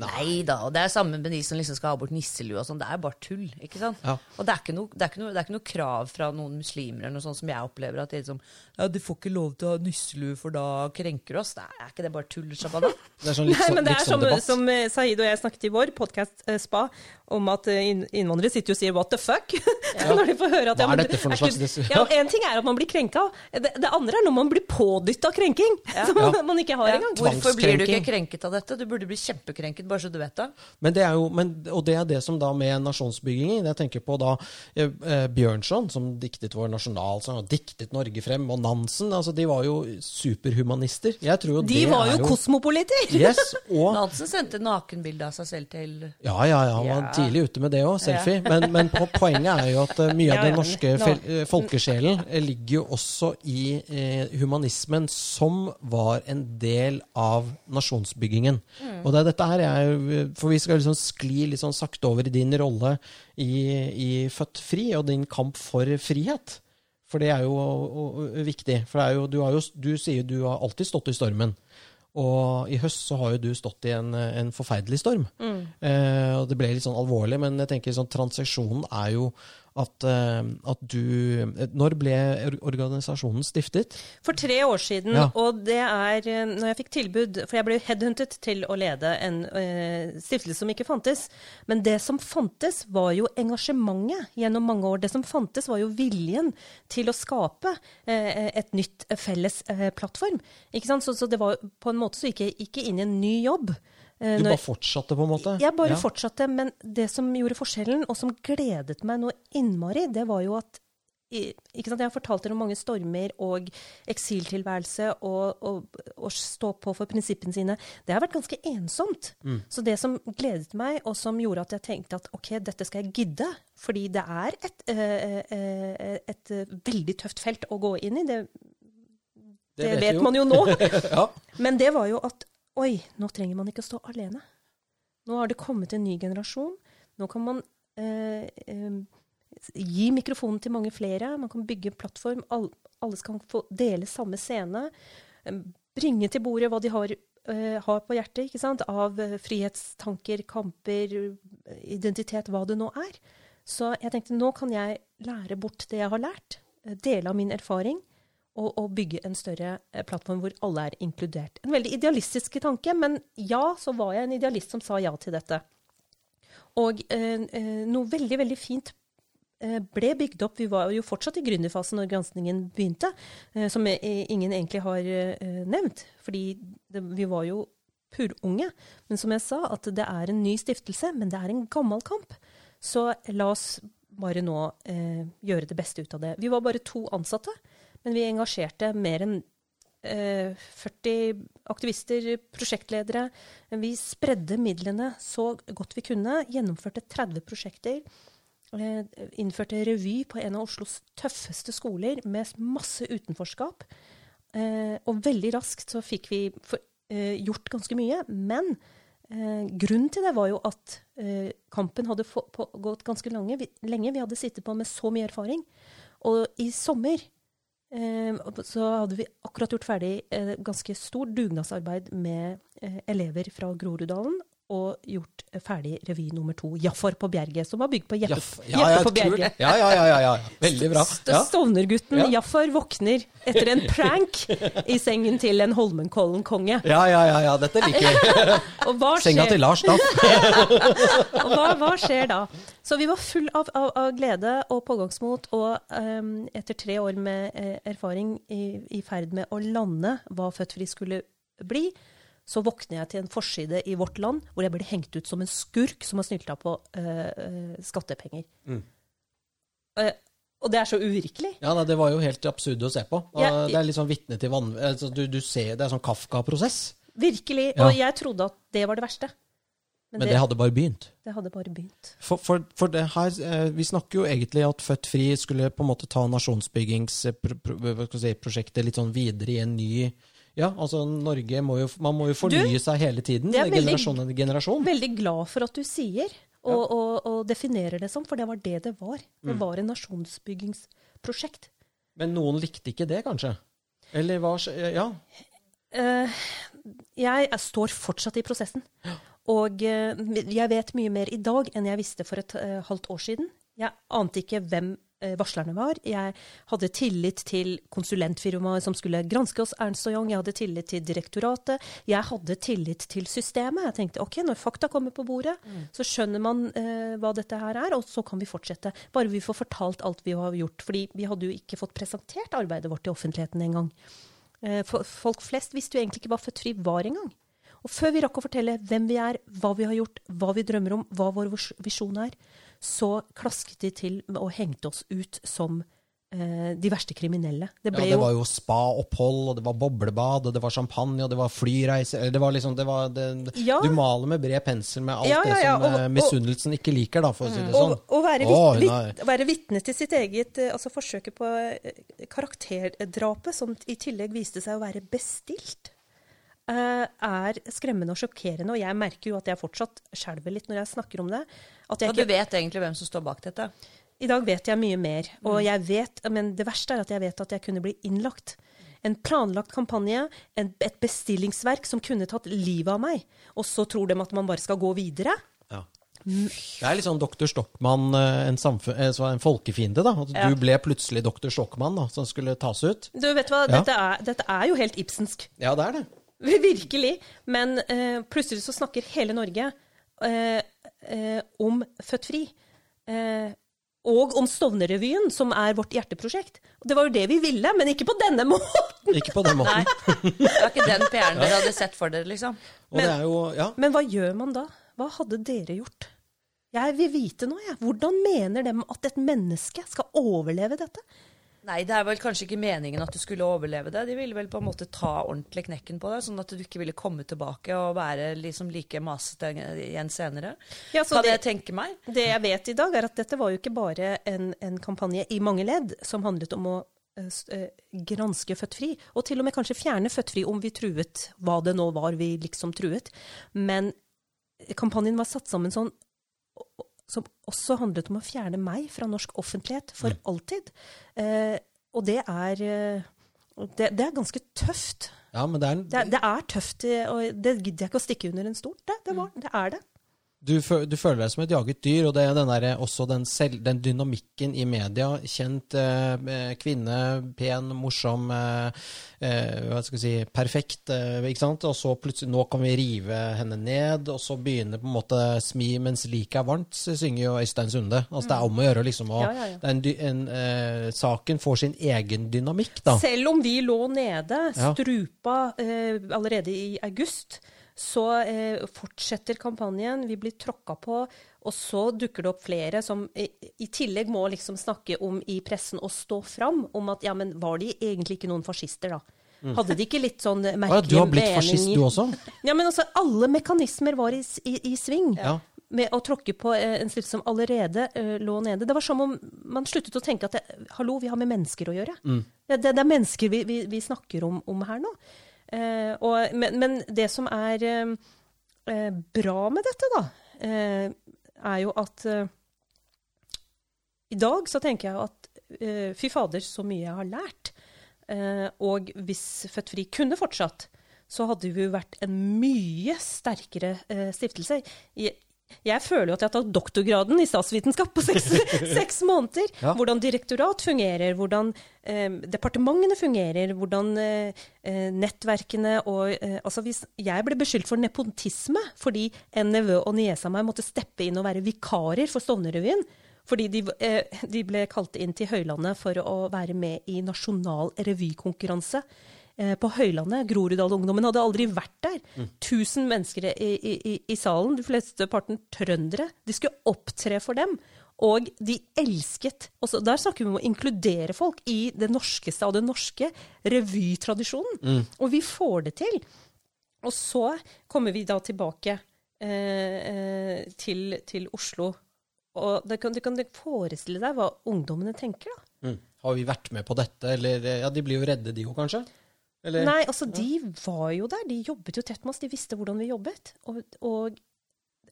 Nei da, og det er samme med de som liksom skal ha bort nisselue og sånn. Det er bare tull, ikke sant? Ja. Og det er ikke, noe, det, er ikke noe, det er ikke noe krav fra noen muslimer eller noe sånt som jeg opplever at de liksom Ja, du får ikke lov til å ha nisselue, for da krenker du oss. Det er ikke det bare tull, Shabana? Det er sånn litt, Nei, men det er sånn som, debatt. som Saeed og jeg snakket i vår podkast Spa, om at eh, innvandrere sitter jo og sier 'what the fuck' når de får høre at Hva er men dette for noe slags nisselue? ja, En ting er at man blir krenka, det, det andre er når man blir pådytta krenking. Som Ja. man ikke har Ja. engang. Hvorfor blir du ikke krenket av dette? Du burde bli kjempekrenket, bare så du vet det. Men det er jo, men, og det er det som da med nasjonsbyggingen Jeg tenker på da eh, eh, Bjørnson, som diktet vår nasjonalsang, og diktet Norge frem, og Nansen. altså De var jo superhumanister. Jeg tror jo De det var jo, jo kosmopoliter! Yes, og Nansen sendte nakenbilde av seg selv til Ja, ja, ja, han var Ja. tidlig ute med det òg, selfie. Men, men på, poenget er jo at eh, mye Ja, av den norske eh, folkesjelen ligger jo også i eh, humanismen, som var en del av nasjonsbyggingen. Mm. Og det er dette her jeg For vi skal liksom skli litt sånn sakte over i din rolle i, i Født fri, og din kamp for frihet. For det er jo og, og, viktig. For det er jo, du, har jo, du sier du har alltid stått i stormen. Og i høst så har jo du stått i en, en forferdelig storm. Eh, og det ble litt sånn alvorlig, men jeg tenker sånn transaksjonen er jo at, eh, at du Når ble organisasjonen stiftet? For tre år siden, Ja. og det er eh, når jeg fikk tilbud For jeg ble headhuntet til å lede en uh, stiftelse som ikke fantes. Men det som fantes, var jo engasjementet gjennom mange år. Det som fantes, var jo viljen til å skape uh, et nytt eh, felles uh, plattform. Ikke sant? Så, så det var på en måte så gikk jeg ikke inn i en ny jobb. Eh, Du bare fortsatte, på en måte? jeg bare Ja. fortsatte, men det som gjorde forskjellen, og som gledet meg noe innmari, det var jo at ikke sant? Jeg har fortalt dere om mange stormer og eksiltilværelse og, og stå på for prinsippene sine. Det har vært ganske ensomt. Så det som gledet meg, og som gjorde at jeg tenkte at ok, dette skal jeg gidde, fordi det er et, eh, eh, et, eh, veldig tøft felt å gå inn i, det, det, vet vet man jo nå. ja. Men det var jo at oi, nå trenger man ikke å stå alene. Nå har det kommet en ny generasjon. Nå kan man eh, eh, gi mikrofonen til mange flere. Man kan bygge en plattform. All, alle skal få dele samme scene. Eh, bringe til bordet hva de har, eh, har på hjertet av eh, frihetstanker, kamper, eh, identitet, hva det nå er. Så jeg tenkte nå kan jeg lære bort det jeg har lært. Dele av min erfaring og, og bygge en større eh, plattform hvor alle er inkludert. En veldig idealistisk tanke, men ja, så var jeg en idealist som sa ja til dette. Og eh, eh, noe veldig, veldig fint eh, ble bygd opp. Vi var jo fortsatt i gründerfasen når granskningen begynte, som ingen egentlig har nevnt. Fordi det, vi var jo purunge. Men som jeg sa, at det er en ny stiftelse, men det er en gammel kamp. Så la oss bare nå gjøre det beste ut av det. Vi var bare to ansatte, men vi engasjerte mer enn eh, 40 aktivister, prosjektledere. Vi spredde midlene så godt vi kunne. Gjennomførte 30 prosjekter. Eh, innførte revy på en av Oslos tøffeste skoler med masse utenforskap. Eh, og veldig raskt så fikk vi eh, gjort ganske mye. Men eh, grunnen til det var jo at eh, kampen hadde gått ganske lenge. Vi hadde sittet på med så mye erfaring. Og i sommer eh, så hadde vi akkurat gjort ferdig et ganske stort dugnadsarbeid med eh, elever fra Groruddalen. Og gjort ferdig revy nummer to, 'Jafar på Bjerget', som var bygd på Jeppe, Jaff. Jeppe Ja, ja, på. Bjerget. ja, ja, ja, ja, ja. Veldig bra. Ja. Stovnergutten Ja. Jafar våkner etter en prank i sengen til en Holmenkollen-konge. Ja, ja, ja, ja, dette liker vi. Senga til Lars, da. og hva, hva skjer da? Så vi var full av, av, av glede og pågangsmot, og um, etter tre år med eh, erfaring i, i ferd med å lande hva Født Fri skulle bli, så våkner jeg til en forside i Vårt Land hvor jeg blir hengt ut som en skurk som har snylta på eh, skattepenger. Mm. Uh, og det er så uvirkelig. Ja, Det var jo helt absurd å se på. Ja, det er litt sånn vitne til vann... Altså, du, du ser, det er sånn Kafka-prosess. Virkelig. Ja. Og jeg trodde at det var det verste. Men det hadde bare begynt. det hadde bare begynt. For, for, for det her, Vi snakker jo egentlig at Født Fri skulle på en måte ta nasjonsbyggingsprosjektet litt sånn videre i en ny Ja, altså Norge må jo, man må jo fornye seg hele tiden. det er veldig- generasjon etter generasjon. Veldig glad for at du sier og, og, og definerer det som, for det var det det var. Det var en nasjonsbyggingsprosjekt. Men noen likte ikke det, kanskje? Eller hva Ja. Eh, jeg står fortsatt i prosessen. Og eh, jeg vet mye mer i dag enn jeg visste for et eh, halvt år siden. Jeg ante ikke hvem varslerne var. Jeg hadde tillit til konsulentfirmaet som skulle granske oss, Ernst og Young. Jeg hadde tillit til direktoratet. Jeg hadde tillit til systemet. Jeg tenkte ok, når fakta kommer på bordet, så skjønner man eh, hva dette her er, og så kan vi fortsette. Bare vi får fortalt alt vi har gjort. Fordi vi hadde jo ikke fått presentert arbeidet vårt i offentligheten engang. Eh, Folk flest visste jo egentlig ikke hva Født Fri var engang. Og før vi rakk å fortelle hvem vi er, hva vi har gjort, hva vi drømmer om, hva vår visjon er, så klasket de til og hengte oss ut som eh, de verste kriminelle. Det ja, det jo var jo spa-opphold, og det var boblebad, og det var champagne, og det var flyreise Det var liksom, det var, det, Ja. Du maler med bred pensel med alt Ja, det som og- eh, misunnelsen ikke liker, da, for å si det sånn. å være, Å, vit, være vitne til sitt eget eh, altså forsøket på karakterdrapet, som i tillegg viste seg å være bestilt, er skremmende og sjokkerende. Og jeg merker jo at jeg fortsatt skjelver litt når jeg snakker om det. At jeg Og du vet egentlig hvem som står bak dette? I dag vet jeg mye mer. Og jeg vet, men det verste er at jeg vet at jeg kunne bli innlagt. En planlagt kampanje, en, et bestillingsverk som kunne tatt livet av meg. Og så tror de at man bare skal gå videre. Ja. Det er litt sånn Dr. Stockmann, eh, en, samfunn, eh, en folkefiende. da. At Ja. Du ble plutselig Dr. Stockmann, da, som skulle tas ut. Du vet hva, Ja. dette, er, dette er jo helt Ibsensk. Ja, det er det. Virkelig. Men eh, plutselig så snakker hele Norge eh, eh, om Født Fri. Eh, og om Stovnerrevyen, som er vårt hjerteprosjekt. Det var jo det vi ville, men ikke på denne måten. Ikke på den Nei. måten. Det var ikke den PR-en dere hadde sett for dere, liksom. Og det er jo, ja. Men hva gjør man da? Hva hadde dere gjort? Jeg vil vite nå, jeg. Hvordan mener de at et menneske skal overleve dette? Nei, det er vel kanskje ikke meningen at du skulle overleve det. De ville vel på en måte ta ordentlig knekken på deg, sånn at du ikke ville komme tilbake og være liksom like masete igjen senere. Ja, så kan det- jeg tenke meg? Det jeg vet i dag, er at dette var jo ikke bare en, en kampanje i mange ledd som handlet om å eh, eh, granske fødtfri, og til og med kanskje fjerne fødtfri om vi truet hva det nå var vi liksom truet. Men kampanjen var satt sammen sånn som også handlet om å fjerne meg fra norsk offentlighet for alltid. Eh, og det er eh, det, det er ganske tøft. ja, men det er, Det, det er tøft, eh, og det gidder jeg ikke å stikke under en stol. Det, det, var, det er det. Du, du føler deg som et jaget dyr, og det er den der, også den, selv, den dynamikken i media. Kjent eh, eh, kvinne, pen, morsom, eh, eh, hva skal jeg si, perfekt. Eh, ikke sant? Og så plutselig, nå kan vi rive henne ned, og så begynner på en måte smi mens liket er varmt, synger jo Øystein Sunde. Altså Det er om å gjøre liksom å Ja, ja, ja. en, en, eh, Saken får sin egen dynamikk, da. Selv om vi lå nede, strupa allerede i august, så eh, fortsetter kampanjen. Vi blir tråkka på. Og så dukker det opp flere som i, i tillegg må liksom snakke om i pressen og stå fram om at ja, men var de egentlig ikke noen fascister, da? Hadde de ikke litt sånn Å ja, du har blitt fascist, du også? Ja, men altså, alle mekanismer var i, i, i sving. Ja. Med å tråkke på eh, en slutt som allerede uh, lå nede. Det var som om man sluttet å tenke at det, hallo, vi har med mennesker å gjøre. Mm. Det, det, det er mennesker vi, vi, vi snakker om, om her nå. Eh, og, men, men det som er eh, eh, bra med dette, da, er jo at i dag så tenker jeg at fy fader, så mye jeg har lært. Og hvis Født Fri kunne fortsatt, så hadde vi jo vært en mye sterkere stiftelse. Jeg, jeg føler jo at jeg har tatt doktorgraden i statsvitenskap på seks, seks måneder. Ja. Hvordan direktorat fungerer, hvordan eh, departementene fungerer, hvordan eh, eh, nettverkene og eh, Altså hvis jeg ble beskyldt for nepotisme fordi en nevø og niese av meg måtte steppe inn og være vikarer for Stovnerrevyen, fordi de, eh, de ble kalt inn til Høylandet for å være med i nasjonal revykonkurranse på Høylandet. Groruddalungdommen hadde aldri vært der. Tusen mennesker i, i, i, i salen, de fleste parten trøndere. De skulle opptre for dem. Og de elsket også, Der snakker vi om å inkludere folk i det norskeste av den norske revytradisjonen. Og vi får det til. Og så kommer vi da tilbake eh, eh, til, til Oslo. Og du kan, du kan forestille deg hva ungdommene tenker, da. Mm. Har vi vært med på dette, eller eh, Ja, de blir jo redde, de òg, kanskje? Eller? Nei, altså de var jo der. De jobbet jo tett med oss. De visste hvordan vi jobbet. Og, og,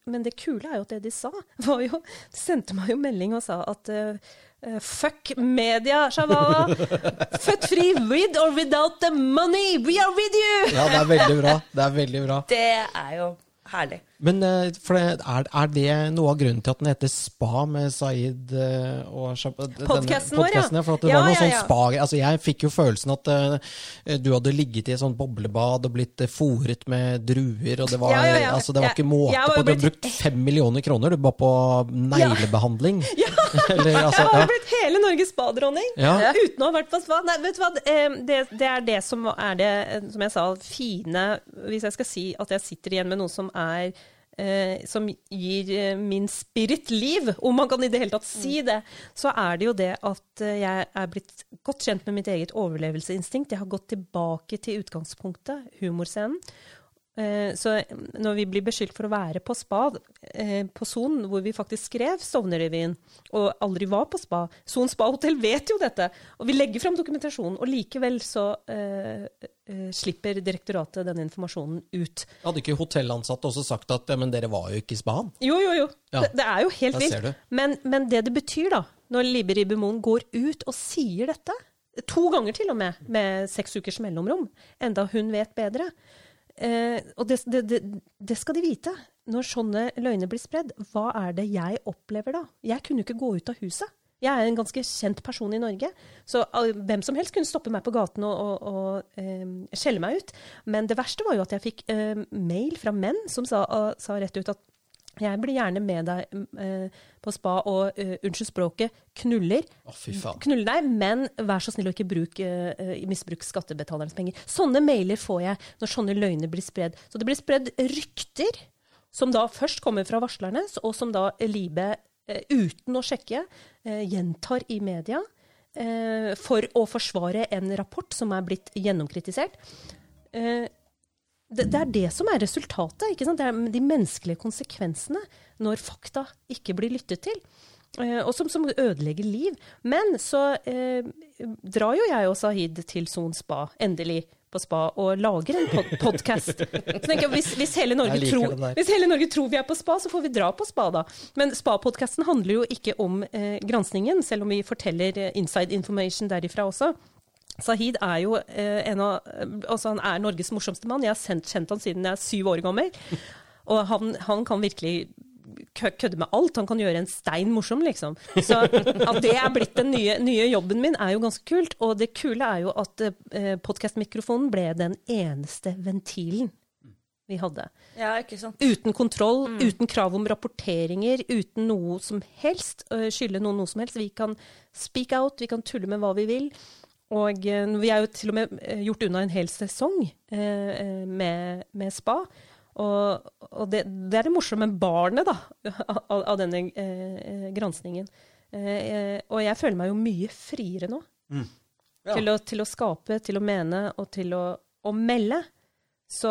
men det kule er jo at det de sa, var jo De sendte meg jo melding og sa at uh, fuck media, Shabala. Født fri with or without the money. We are with you! Ja, det er veldig bra. Det er veldig bra. Det er jo herlig. Men eh, det, er, er det noe av grunnen til at den heter Spa med Saeed eh, og Podkasten vår, ja. For det Ja, var noe ja, sånn ja. spa Altså Jeg fikk jo følelsen at uh, du hadde ligget i et sånt boblebad og blitt uh, fòret med druer, og det var, Ja, ja, ja. Altså, det var ikke måte på. Du har brukt fem millioner kroner du bare på neglebehandling. Eller, altså, jeg har ja. blitt hele Norges spadronning Ja. uten å ha vært på spa. Nei, vet du hva? Det, det er det som er det, som jeg sa, fine Hvis jeg skal si at jeg sitter igjen med noe som er eh, som gir eh, min spirit liv, om man kan i det hele tatt si det, så er det jo det at eh, jeg er blitt godt kjent med mitt eget overlevelseinstinkt. Jeg har gått tilbake til utgangspunktet, humorscenen. Eh, Så når vi blir beskyldt for å være på spa, eh, på Son, hvor vi faktisk skrev Stovnerrevyen, og aldri var på spa Son spa hotell vet jo dette, og vi legger fram dokumentasjonen, og likevel så uh, uh, slipper direktoratet denne informasjonen ut. Hadde ikke hotellansatte også sagt at men dere var jo ikke i spaen? Jo, jo, jo. Ja. Det, det er jo helt vilt. Men, men det det betyr, da, når Libe Ribbemoen går ut og sier dette, to ganger til og med, med seks ukers mellomrom, enda hun vet bedre. Eh, og det, det, det, skal de vite. Når sånne løgner blir spredd, hva er det jeg opplever da? Jeg kunne ikke gå ut av huset. Jeg er en ganske kjent person i Norge, så uh, hvem som helst kunne stoppe meg på gaten og, og, og um, skjelle meg ut. Men det verste var jo at jeg fikk um, mail fra menn som sa, sa, rett ut at jeg blir gjerne med deg uh, på spa og, unnskyld språket, knuller. Faen. Knuller deg, men vær så snill å ikke bruk, misbruk skattebetalernes penger. Sånne mailer får jeg når sånne løgner blir spredd. Så det blir spredd rykter som da først kommer fra varslerne, og som da Libe Eh, uten å sjekke, eh, gjentar i media eh, for å forsvare en rapport som er blitt gjennomkritisert. Det, er det som er resultatet. ikke sant? Det er de menneskelige konsekvensene når fakta ikke blir lyttet til. og som, som, ødelegger liv. Men så eh, drar jo jeg og Sahid til Son spa, endelig på spa og lager en pod podkast. Hvis, hvis, hele tror, hvis, hele Norge tror vi er på spa, så får vi dra på spa, da. Men spa-podkasten handler jo ikke om eh, granskningen, selv om vi forteller eh, inside information derifra også. Sahid er jo eh, en av Altså, han er Norges morsomste mann. Jeg har sendt, kjent han siden jeg er syv år gammel. Og han, han kan virkelig kødde med alt. Han kan gjøre en stein morsom, liksom. Så at det er blitt den nye, nye, jobben min, er jo ganske kult. Og det kule er jo at eh, podkastmikrofonen ble den eneste ventilen vi hadde. Ja, ikke sant? Uten kontroll, mm. uten krav om rapporteringer, uten noe som helst. Skylde noen noe som helst. Vi kan speak out, vi kan tulle med hva vi vil. Og uh, vi er jo til og med uh, gjort unna en hel sesong uh, med, med, spa. Og, og det, det, er det morsomme barnet da, av, av denne eh, granskingen. Eh, og jeg føler meg jo mye friere nå. Mm. Ja. Til, å, til, å, skape, til å mene og til å, å, melde. Så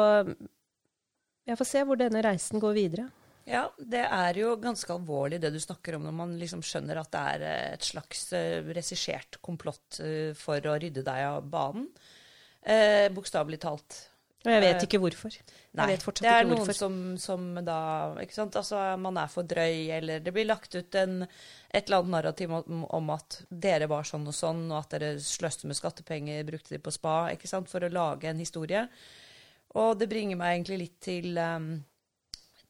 jeg får se hvor denne reisen går videre. Ja, det er jo ganske alvorlig det du snakker om når man liksom skjønner at det er eh, et slags uh, regissert komplott uh, for å rydde deg av banen. Eh, Bokstavelig talt. Og jeg vet ikke hvorfor. Nei, det er noen som, som, da ikke sant? Altså, Man er for drøy, eller det blir lagt ut en, et eller annet narrativ om, om, at dere var sånn og sånn, og at dere sløste med skattepenger, brukte de på spa, ikke sant, for å lage en historie. Og det bringer meg egentlig litt til, um,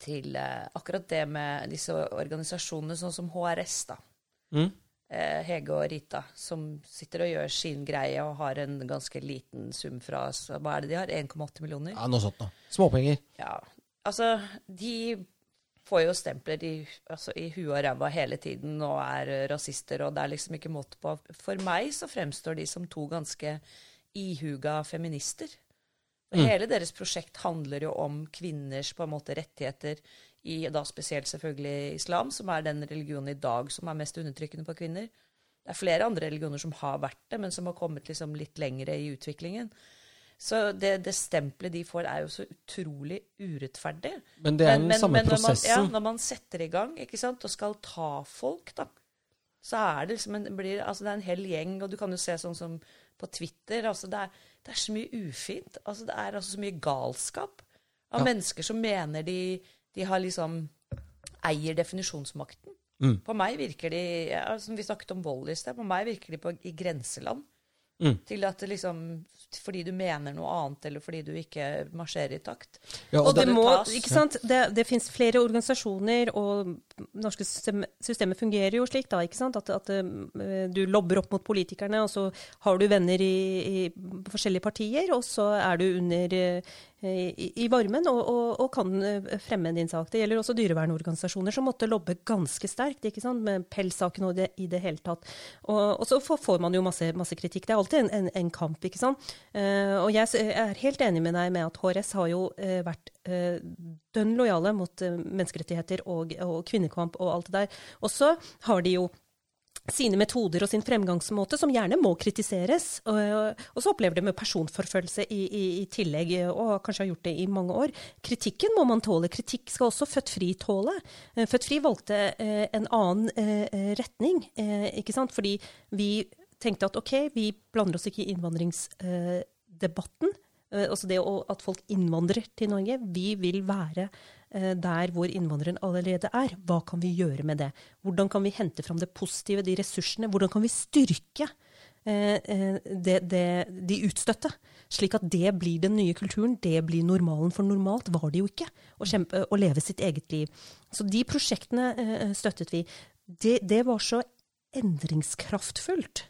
til uh, akkurat det med disse organisasjonene, sånn som HRS, da. Mm eh, Hege og Rita, som sitter og gjør sin greie og har en ganske liten sum fra. Hva er det de har? 1,8 millioner? Ja, noe sånt noe. Småpenger. Ja. Altså, de får jo stempler i, altså, i huet og ræva hele tiden og er rasister, og det er liksom ikke måte på. For meg så fremstår de som to ganske ihuga feminister. Mm. Hele deres prosjekt handler jo om kvinners på en måte rettigheter i da spesielt selvfølgelig islam, som er den religionen i dag som er mest undertrykkende på kvinner. Det er flere andre religioner som har vært det, men som har kommet liksom litt lengre i utviklingen. Så det, det stempelet de får, er jo så utrolig urettferdig. Men det er den samme men prosessen. Når man, ja, når man setter i gang ikke sant, og skal ta folk, da, så er det liksom en, blir, altså det er en hel gjeng, og du kan jo se sånn som på Twitter altså det, er, det er så mye ufint. altså Det er altså så mye galskap av ja. mennesker som mener de de har liksom eier definisjonsmakten. Mm. På meg virker de ja, som Vi snakket om vold i sted. På meg virker de på, i grenseland. Mm. Til at det liksom Fordi du mener noe annet, eller fordi du ikke marsjerer i takt. Ja, og, og det, må, ikke sant? Det, det fins flere organisasjoner, og det norske systemet fungerer jo slik da, ikke sant? at, at uh, du lobber opp mot politikerne, og så har du venner i, i forskjellige partier, og så er du under uh, i, i varmen og, og, og, kan eh, fremme din sak. Det gjelder også dyrevernorganisasjoner som måtte lobbe ganske sterkt med pelssaken og det, i det hele tatt. Og, og så får man jo masse, masse, kritikk. Det er alltid en, en, en kamp. ikke sant? Uh, og jeg er helt enig med deg med at HRS har jo vært dønn lojale mot menneskerettigheter og kvinnekamp og alt det der. Og så har de jo sine metoder og sin fremgangsmåte, som gjerne må kritiseres. Og, så opplever de med personforfølgelse i, i, i, tillegg, og kanskje har gjort det i mange år. Kritikken må man tåle. Kritikk skal også Født Fri tåle. Eh, Født Fri valgte eh, en annen eh, retning, ikke sant? fordi vi tenkte at OK, vi blander oss ikke i innvandringsdebatten. Eh, altså det at folk innvandrer til Norge. Vi vil være eh, der hvor innvandreren allerede er. Hva kan vi gjøre med det? Hvordan kan vi hente fram det positive, de ressursene? Hvordan kan vi styrke eh, det, det, de utstøtte? Slik at det blir den nye kulturen, det blir normalen. For normalt var det jo ikke å, kjempe, å leve sitt eget liv. Så de prosjektene støttet vi. Det, det var så endringskraftfullt.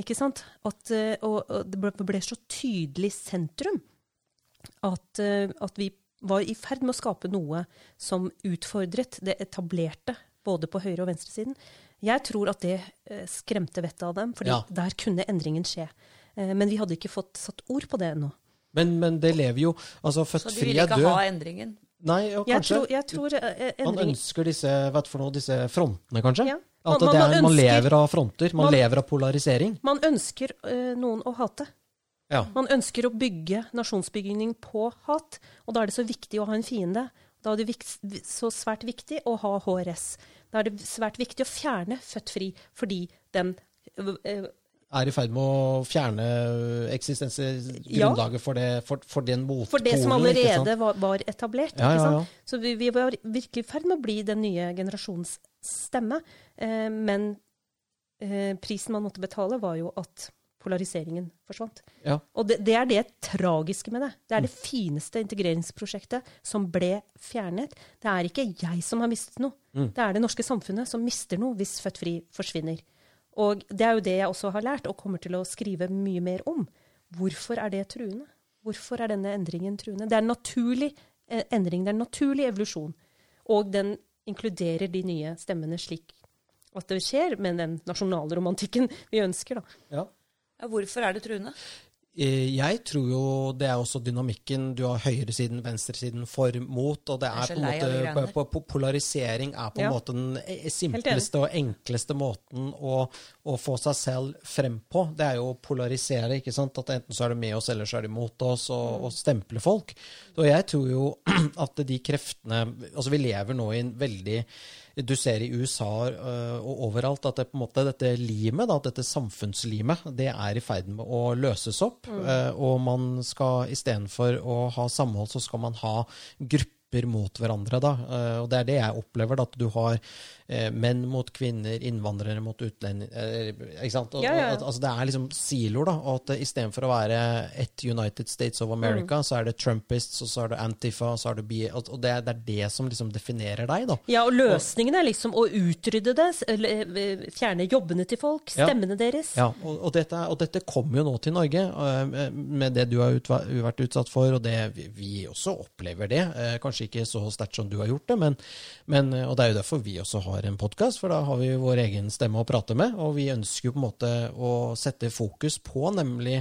Ikke sant? At, eh, og, og det ble, ble så tydelig sentrum at, eh, at vi var i ferd med å skape noe som utfordret det etablerte, både på høyre- og venstresiden. Jeg tror at det eh, skremte vettet av dem, for Ja. der kunne endringen skje. Eh, Men vi hadde ikke fått satt ord på det ennå. Men, men det lever jo Altså, født fri er død. Så de vil ikke død. ha endringen. Nei, og Jeg kanskje tror, jeg tror endringen... Man ønsker disse, vet for noe, disse frontene, kanskje? Ja. At Man- det man er, man ønsker- lever av fronter. Man, man- lever av polarisering. Man ønsker eh, noen å hate. Ja. Man ønsker å bygge nasjonsbygging på hat, og da er det så viktig å ha en fiende. Da er det vik- så svært viktig å ha HRS. Da er det svært viktig å fjerne Født fri, fordi den eh, Er i ferd med å fjerne eksistensgrunnlaget for, det, for, for den motpolen. For det som allerede var, var etablert. Ja, ja, sant? ja. Så vi, vi var virkelig i ferd med å bli den nye generasjons stemme. Eh, men eh, prisen man måtte betale, var jo at polariseringen forsvant. Ja. Og det, det er det tragiske med det. Det er det fineste integreringsprosjektet som ble fjernet. Det er ikke jeg som har mistet noe. Det er det norske samfunnet som mister noe hvis Født Fri forsvinner. Og det er jo det jeg også har lært, og kommer til å skrive mye mer om. Hvorfor er det truende? Hvorfor er denne endringen truende? Det er en naturlig eh, endring, det er en naturlig evolusjon. Og den inkluderer de nye stemmene slik at det skjer med den nasjonalromantikken vi ønsker. Da. Ja. Ja, hvorfor er det truende? Eh, Jeg tror jo det er også dynamikken. Du har høyresiden, venstresiden, for, mot. Og det er er på en måte på, Polarisering er på en Ja. måte den eh, simpleste og enkleste måten å, å få seg selv frem på. Det er jo å polarisere. ikke sant? At enten så er du med oss, eller så er du mot oss, og, og stemple folk. Og jeg tror jo at de kreftene Altså, vi lever nå i en veldig du ser i USA øh, og overalt at det, på en måte, dette limet, da, dette samfunnslimet, det er i ferd med å løses opp. øh, og man skal istedenfor å ha samhold, så skal man ha grupper mot hverandre. Da. Eh, og det er det jeg opplever, da, at du har eh, menn mot kvinner, innvandrere mot utlendinger Ikke sant? Og, Ja, ja. at- altså, det er liksom siloer, da. Og at istedenfor å være ett United States of America, så er det Trumpists, og så er det Antifa, og så er det B... Og det er, det er det som liksom definerer deg, da. Ja, og løsningen er liksom å utrydde det, eh, fjerne jobbene til folk, Ja. stemmene deres. Ja, og, og, dette, og dette kommer jo nå til Norge, øh, med det du har utva- vært utsatt for, og det vi, også opplever det. Eh, Kanskje ikke så sterkt som du har gjort det, men, men, og det er jo derfor vi også har en podkast, for da har vi vår egen stemme å prate med. Og vi ønsker jo på en måte å sette fokus på nemlig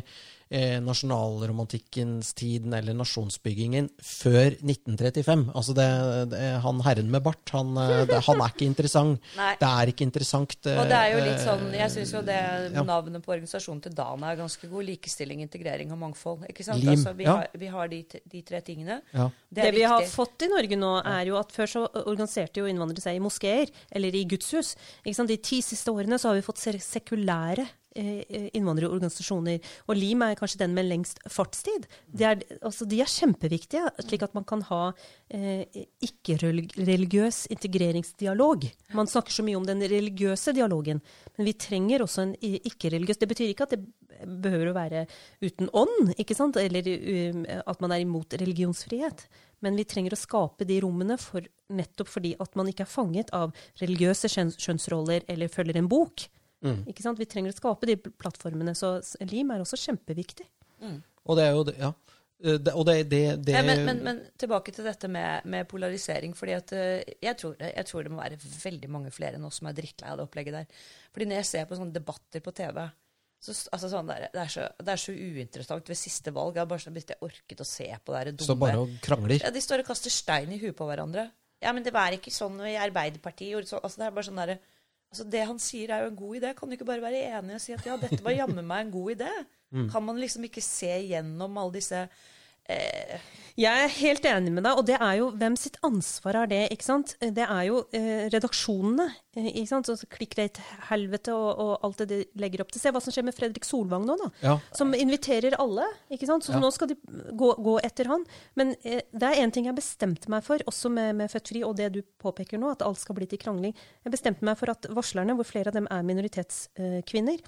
eh, nasjonalromantikkens tiden, eller nasjonsbyggingen, før 1935. Altså det, det, han herren med bart, han, eh, det, han er ikke interessant. Nei. Det er ikke interessant. eh, Og det er jo litt sånn, jeg syns jo det ja. navnet på organisasjonen til Dana er ganske god. Likestilling, integrering og mangfold. Ikke sant? Lim, Altså, vi, ja. har, vi har de, de tre tingene. Ja. Det Det, vi har fått i Norge nå, er jo at før så organiserte jo innvandrere seg i moskeer, eller i gudshus. Ikke sant? De ti siste årene så har vi fått sekulære innvandrerorganisasjoner. Og LIM er kanskje den med lengst fartstid. De er, altså, de er kjempeviktige, slik at man kan ha eh, ikke-religiøs integreringsdialog. Man snakker så mye om den religiøse dialogen, men vi trenger også en ikke-religiøs. Det betyr ikke at det behøver å være uten ånd, ikke sant? eller um, at man er imot religionsfrihet. Men vi trenger å skape de rommene for, nettopp fordi at man ikke er fanget av religiøse skjønnsroller kjønnsroller eller følger en bok. Ikke sant? Vi trenger å skape de plattformene. Så LIM er også kjempeviktig. Og det er jo det, ja. Eh, Det, og det, det, det men, men, men tilbake til dette med, med polarisering. fordi at eh, jeg tror, det, jeg tror det må være veldig mange flere enn oss som er drittlei av det opplegget der. Fordi når jeg ser på sånne debatter på TV så, altså sånn der, det, er så, det er så uinteressant ved siste valg. Jeg har bare sånn, jeg orket å se på det dumme står bare og krangler. ja, De står og kaster stein i huet på hverandre. Ja, men det var ikke sånn i Arbeiderpartiet. Så, altså, det er bare sånn der, altså, det han sier, er jo en god idé. Kan du ikke bare være enig og si at ja, dette var jammen meg en god idé? Kan man liksom ikke se gjennom alle disse Jeg er helt enig med deg, og det er jo hvem sitt ansvar er det, ikke sant? Det er jo eh, redaksjonene, eh, ikke sant? Så Clickdate-helvete og, og, alt det de legger opp til. Se hva som skjer med Fredrik Solvang nå, da. Ja. Som inviterer alle, ikke sant? Så Ja. nå skal de gå, gå etter han. Men eh, det er én ting jeg bestemte meg for, også med, med Født Fri, og det du påpeker nå, at alt skal bli til krangling. Jeg bestemte meg for at varslerne, hvor flere av dem er minoritetskvinner,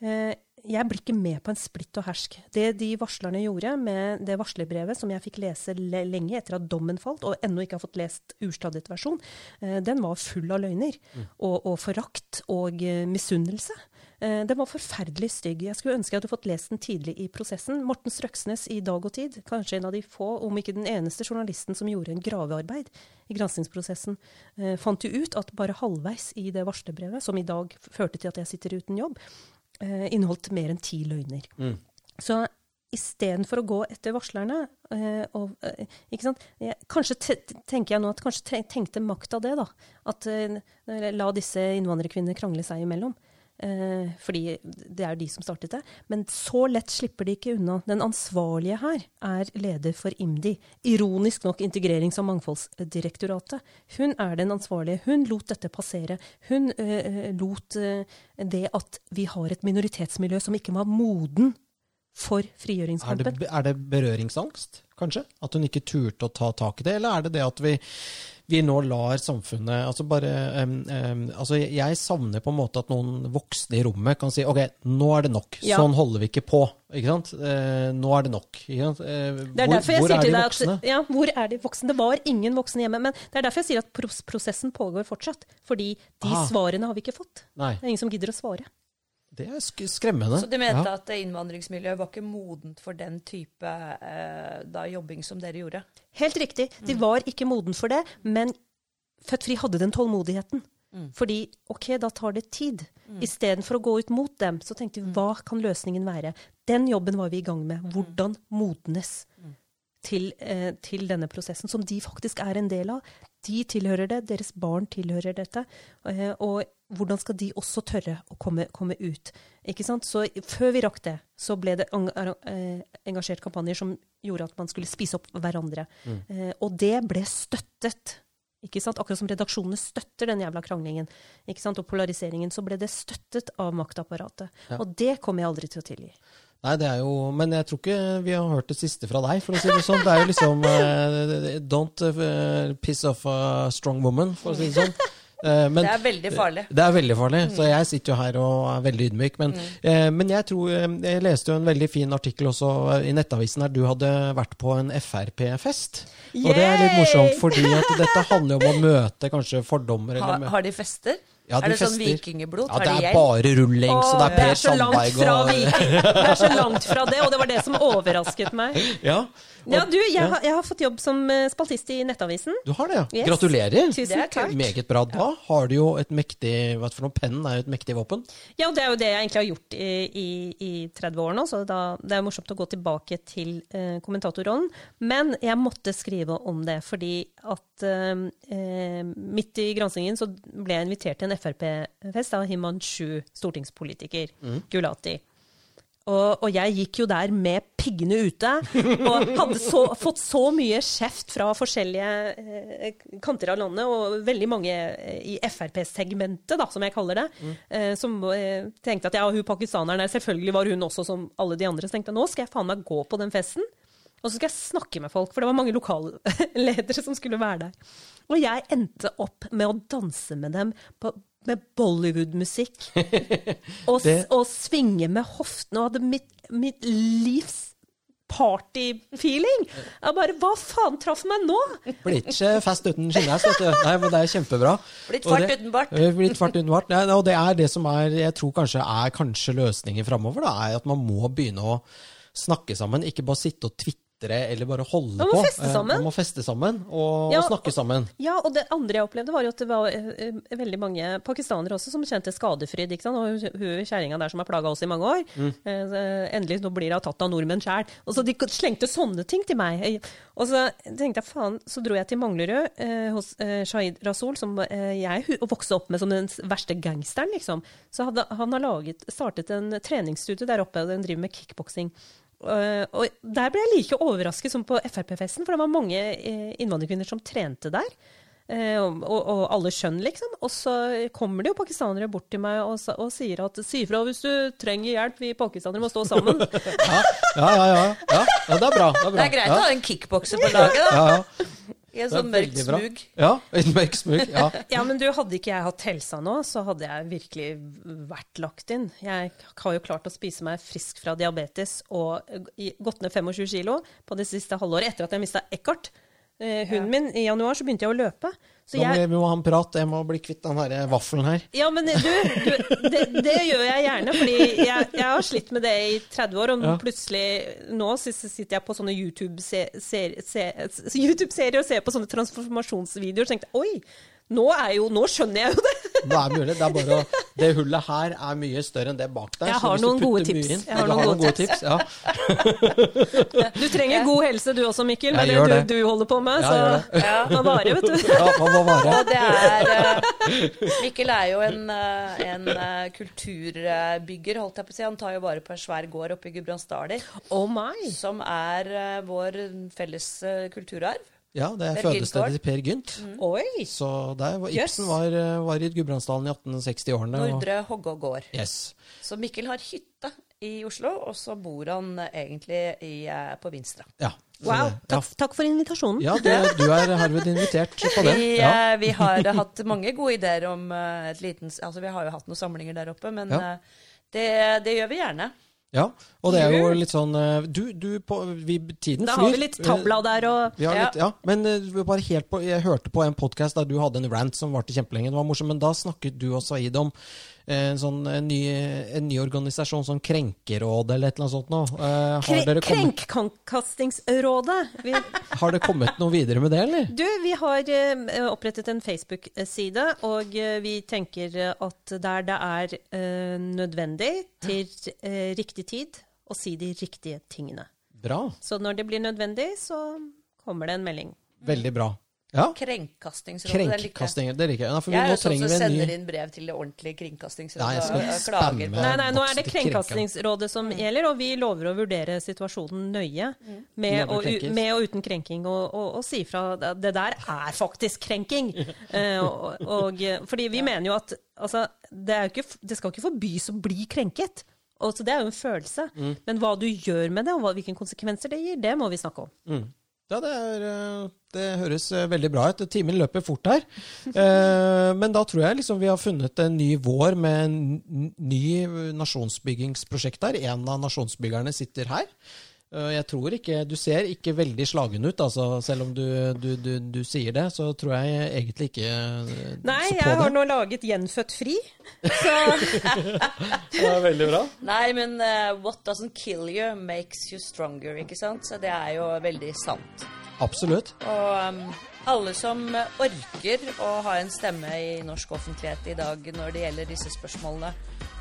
eh, jeg blir ikke med på en splitt og hersk. Det de varslerne gjorde med det varslerbrevet som jeg fikk lese lenge etter at dommen falt, og ennå ikke har fått lest urstadget versjon, eh, den var full av løgner. Og, og forakt og eh, misunnelse. Eh, den var forferdelig stygg. Jeg skulle ønske jeg hadde fått lest den tidlig i prosessen. Morten Strøksnes i Dag og Tid, kanskje en av de få, om ikke den eneste journalisten som gjorde en gravearbeid i granskingsprosessen, fant jo ut at bare halvveis i det varslerbrevet, som i dag førte til at jeg sitter uten jobb, eh, inneholdt mer enn ti løgner. Så istedenfor å gå etter varslerne eh, og, eh, ikke sant? Jeg, Kanskje te tenker jeg nå at kanskje te tenkte makta det, da. At eh, la disse innvandrerkvinnene krangle seg imellom. Eh, fordi det er jo de som startet det. Men så lett slipper de ikke unna. Den ansvarlige her er leder for IMDi. Ironisk nok Integrerings- og mangfoldsdirektoratet. Hun er den ansvarlige. Hun lot dette passere. Hun eh, lot eh, det at vi har et minoritetsmiljø som ikke var moden for Er det, frigjøringskampen. er det berøringsangst, kanskje? At hun ikke turte å ta tak i det? Eller er det det at vi, vi nå lar samfunnet altså bare, um, um, altså Jeg savner på en måte at noen voksne i rommet kan si OK, nå er det nok. Ja. Sånn holder vi ikke på. Ikke sant? Uh, nå er det nok. Ikke sant? Uh, Det er hvor jeg hvor er de voksne? at ja, hvor er de voksne? Det var ingen voksne hjemme. Men det er derfor jeg sier at pros prosessen pågår fortsatt. Fordi de Ah. svarene har vi ikke fått. Nei, Det er ingen som gidder å svare. Det er sk skremmende. Så de mente Ja. at innvandringsmiljøet var ikke modent for den type eh, da, jobbing som dere gjorde? Helt riktig. De var ikke modent for det, men Født Fri hadde den tålmodigheten. Fordi OK, da tar det tid. Istedenfor å gå ut mot dem, så tenkte vi hva kan løsningen være? Den jobben var vi i gang med. Hvordan modnes til, eh, til denne prosessen, som de faktisk er en del av. De tilhører det, deres barn tilhører dette. Eh, og hvordan skal de også tørre å komme, komme ut? Ikke sant? Så før vi rakk det, så ble det eh, engasjert kampanjer som gjorde at man skulle spise opp hverandre. Mm. og det ble støttet. Ikke sant? Akkurat som redaksjonene støtter den jævla kranglingen ikke sant? og polariseringen, så ble det støttet av maktapparatet. Og det kommer jeg aldri til å tilgi. Nei, det er jo Men jeg tror ikke vi har hørt det siste fra deg, for å si det sånn. Det er jo liksom uh, Don't uh, piss off a strong woman, for å si det sånn. Uh, men, Det er veldig farlig. Det er veldig farlig, så jeg sitter jo her og er veldig ydmyk. Men, eh, men jeg tror Jeg leste jo en veldig fin artikkel også i Nettavisen der du hadde vært på en Frp-fest. Og det er litt morsomt, fordi at dette handler jo om å møte kanskje fordommer. Ha, har de fester? Ja, de er det sånn vikingeblod? ja, det er bare rulling, så det er Per er Sandberg og Det er så langt fra det, og det var det som overrasket meg. Ja, Ja, du, jeg, har- jeg har fått jobb som eh, spaltist i Nettavisen. du har det, ja. Yes. Gratulerer. Tusen takk. Meget bra. Da har du jo et mektig Hva for noe? Pennen er jo et mektig våpen. Ja, og det er jo det jeg egentlig har gjort i, i, i 30 år nå, så da, det er morsomt å gå tilbake til eh, kommentatorrollen. Men jeg måtte skrive om det, fordi at eh, eh, midt i granskingen så ble jeg invitert til en Frp-fest av Himanshu, stortingspolitiker, Gulati. Og, og jeg gikk jo der med piggene ute, og hadde så, fått så mye kjeft fra forskjellige eh, kanter av landet, og veldig mange eh, i Frp-segmentet, da, som jeg kaller det, eh, som eh, tenkte at ja, hun pakistaneren der, selvfølgelig var hun også som alle de andre, så tenkte jeg nå skal jeg faen meg gå på den festen. Og så skal jeg snakke med folk, for det var mange lokalledere som skulle være der. Og jeg endte opp med å danse med dem på, med Bollywood-musikk. og, Det- og svinge med hoftene og hadde mitt, mitt livs party-feeling. Jeg bare Hva faen traff meg nå? Blir ikke fest uten skinnheis, vet du. Nei, men det er kjempebra. Blitt fart det- uten bart. Eh, Blitt fart uten bart. Og det er det som er, jeg tror kanskje er kanskje løsningen framover, da, er at man må begynne å snakke sammen, ikke bare sitte og tvitre eller bare holde Man må på. feste Eh, sammen. Man må feste sammen og, Ja, og snakke sammen. Ja, og det andre jeg opplevde, var jo at det var eh, eh, veldig mange pakistanere også som kjente skadefryd. ikke sant? Og hun- kjerringa der som har plaga oss i mange år. Mm. endelig nå blir hun tatt av nordmenn sjæl. Og så de slengte sånne ting til meg. Og så tenkte jeg faen, så dro jeg til Manglerud eh, hos eh, Shahid Rasool, som eh, jeg vokste opp med som den verste gangsteren, liksom. Så hadde, han har laget, startet en treningsstudio der oppe, og den driver med kickboksing. Eh, og der ble jeg like overrasket som på Frp-festen, for det var mange eh, innvandrerkvinner som trente der. Og, og, og alle skjønn, liksom. Og så kommer det jo pakistanere bort til meg og, og sier at si ifra hvis du trenger hjelp, vi pakistanere må stå sammen. Ja, ja, ja. ja, ja. ja det er bra. Det er, bra. Det er greit å ha en kickbokser på laget, da. I en sånn mørk smug. Ja, en mørk smug. Ja. Ja, men du, hadde ikke jeg hatt helsa nå, så hadde jeg virkelig vært lagt inn. Jeg har jo klart å spise meg frisk fra diabetes og gått ned 25 kilo på det siste halvåret etter at jeg mista Eckhart. Eh, hunden min, I januar så begynte jeg å løpe. Så Nå jeg, vi må ha en prat. Jeg må bli kvitt den her eh, vaffelen her. ja, men du, du det, det gjør jeg gjerne, fordi jeg, jeg har slitt med det i 30 år, og Ja. plutselig nå så sitter jeg på sånne YouTube-serier YouTube og ser på sånne transformasjonsvideoer og tenker oi, nå, jo, nå skjønner jeg jo det! Det er mulig. Det, er bare å, det hullet her er mye større enn det bak der. Jeg så har noen gode tips. inn- Jeg har du noen har gode noen gode tips. Ja. Du trenger god helse du også, Mikkel, med det du, det. du holder på med. Så Ja. det varer, vet du. ja, man må vare. Og det er eh, Mikkel er jo en, eh, en eh, kulturbygger, holdt jeg på å si. Han tar jo vare på en svær gård oppe i Gudbrandsdalen, Oh my. som er vår felles kulturarv. Ja, det er fødestedet til Per Gynt. Oi. Så der var Yes. Ibsen var, eh, var i Gudbrandsdalen i 1860-årene. og- Nordre Hoggå gård. Yes. Så Mikkel har hytte i Oslo, og så bor han egentlig i, eh, på Vinstra. Ja. Wow. det- ja. Takk, takk for invitasjonen. Ja, det, du er herved invitert på det. Vi, Ja. eh, vi har hatt mange gode ideer om et liten Altså, vi har jo hatt noen samlinger der oppe, men Ja. det, det gjør vi gjerne. Ja. Og det er jo litt sånn eh, Du, du på, vi, tiden Da har vi litt tabla der og Ja. litt, ja, men eh, bare helt på, jeg hørte på en podkast der du hadde en rant som varte kjempelenge. Det var morsomt, men da snakket du og Saeed om en sånn en ny, en ny organisasjon, sånn Krenkerådet eller et eller annet sånt noe. Eh, kommet, Krenkkastingsrådet. Vi, har det kommet noe videre med det, eller? du, vi har eh, opprettet en Facebook-side, og eh, vi tenker at der det er nødvendig til riktig tid å si de riktige tingene. Bra. Så når det blir nødvendig, så kommer det en melding. Veldig bra. Ja. Krenkastingsrådet. det liker jeg. Det liker jeg. Nei, for Jeg er jo sånn som sender ny inn brev til det ordentlige Kringkastingsrådet Nei, jeg skal og- og klager på Nei, nei, nå er det. Kringkastingsrådet som gjelder, og vi lover å vurdere situasjonen nøye. Med og, med og uten krenking, og, og, og si fra. Det der er faktisk krenking! uh, og, og, fordi vi mener jo at altså, det, er jo ikke, det skal ikke forbys å bli krenket. Og så det er jo en følelse. Mm. Men hva du gjør med det, og hva, hvilke konsekvenser det gir, det må vi snakke om. Ja, det, er, eh, det høres eh, veldig bra ut. Timen løper fort her. Eh, Men da tror jeg liksom vi har funnet en ny vår med en ny nasjonsbyggingsprosjekt der. En av nasjonsbyggerne sitter her. Eh, Jeg tror ikke, Du ser ikke veldig slagen ut, altså, selv om du, du, du, du sier det. Så tror jeg egentlig ikke så Nei, så på jeg har nå laget Gjenfødt fri. Så Det er veldig bra. Nei, men uh, what doesn't kill you makes you stronger, ikke sant? Så det er jo veldig sant. Absolutt. Og um, alle som eh, orker å ha en stemme i norsk offentlighet i dag når det gjelder disse spørsmålene,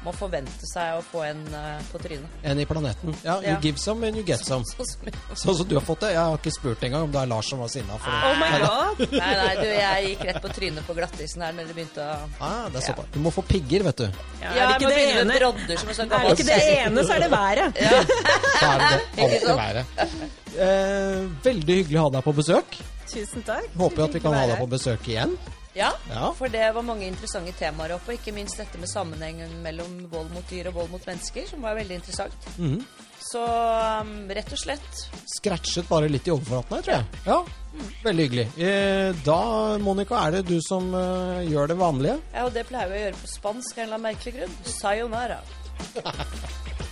må forvente seg å få en uh, på trynet. En i planeten. Ja, you Ja. give some and you get some. Sånn som- så, så du har fått det. Jeg har ikke spurt engang om det er Lars som var sinna. Oh my god! Nei, nei, du, jeg gikk rett på trynet på glattisen her når det begynte å Ah, det er såpass. Du må få pigger, vet du. Ja, Ja, er det ikke det ene, brodder som en sånn er det ikke det ene, så er det været. Så er det alltid været. Eh, veldig hyggelig å ha deg på besøk. Tusen takk. Håper at vi kan ha deg på besøk igjen. Ja, Ja. for det var mange interessante temaer oppe, ikke minst dette med sammenhengen mellom vold mot dyr og vold mot mennesker, som var veldig interessant. Mhm. Så um, rett og slett Scratchet bare litt i overflaten her, tror jeg. Ja, Veldig hyggelig. Eh, da, Monica, er det du som uh, gjør det vanlige. Ja, og det pleier vi å gjøre på spansk av en eller annen merkelig grunn. Sayonara.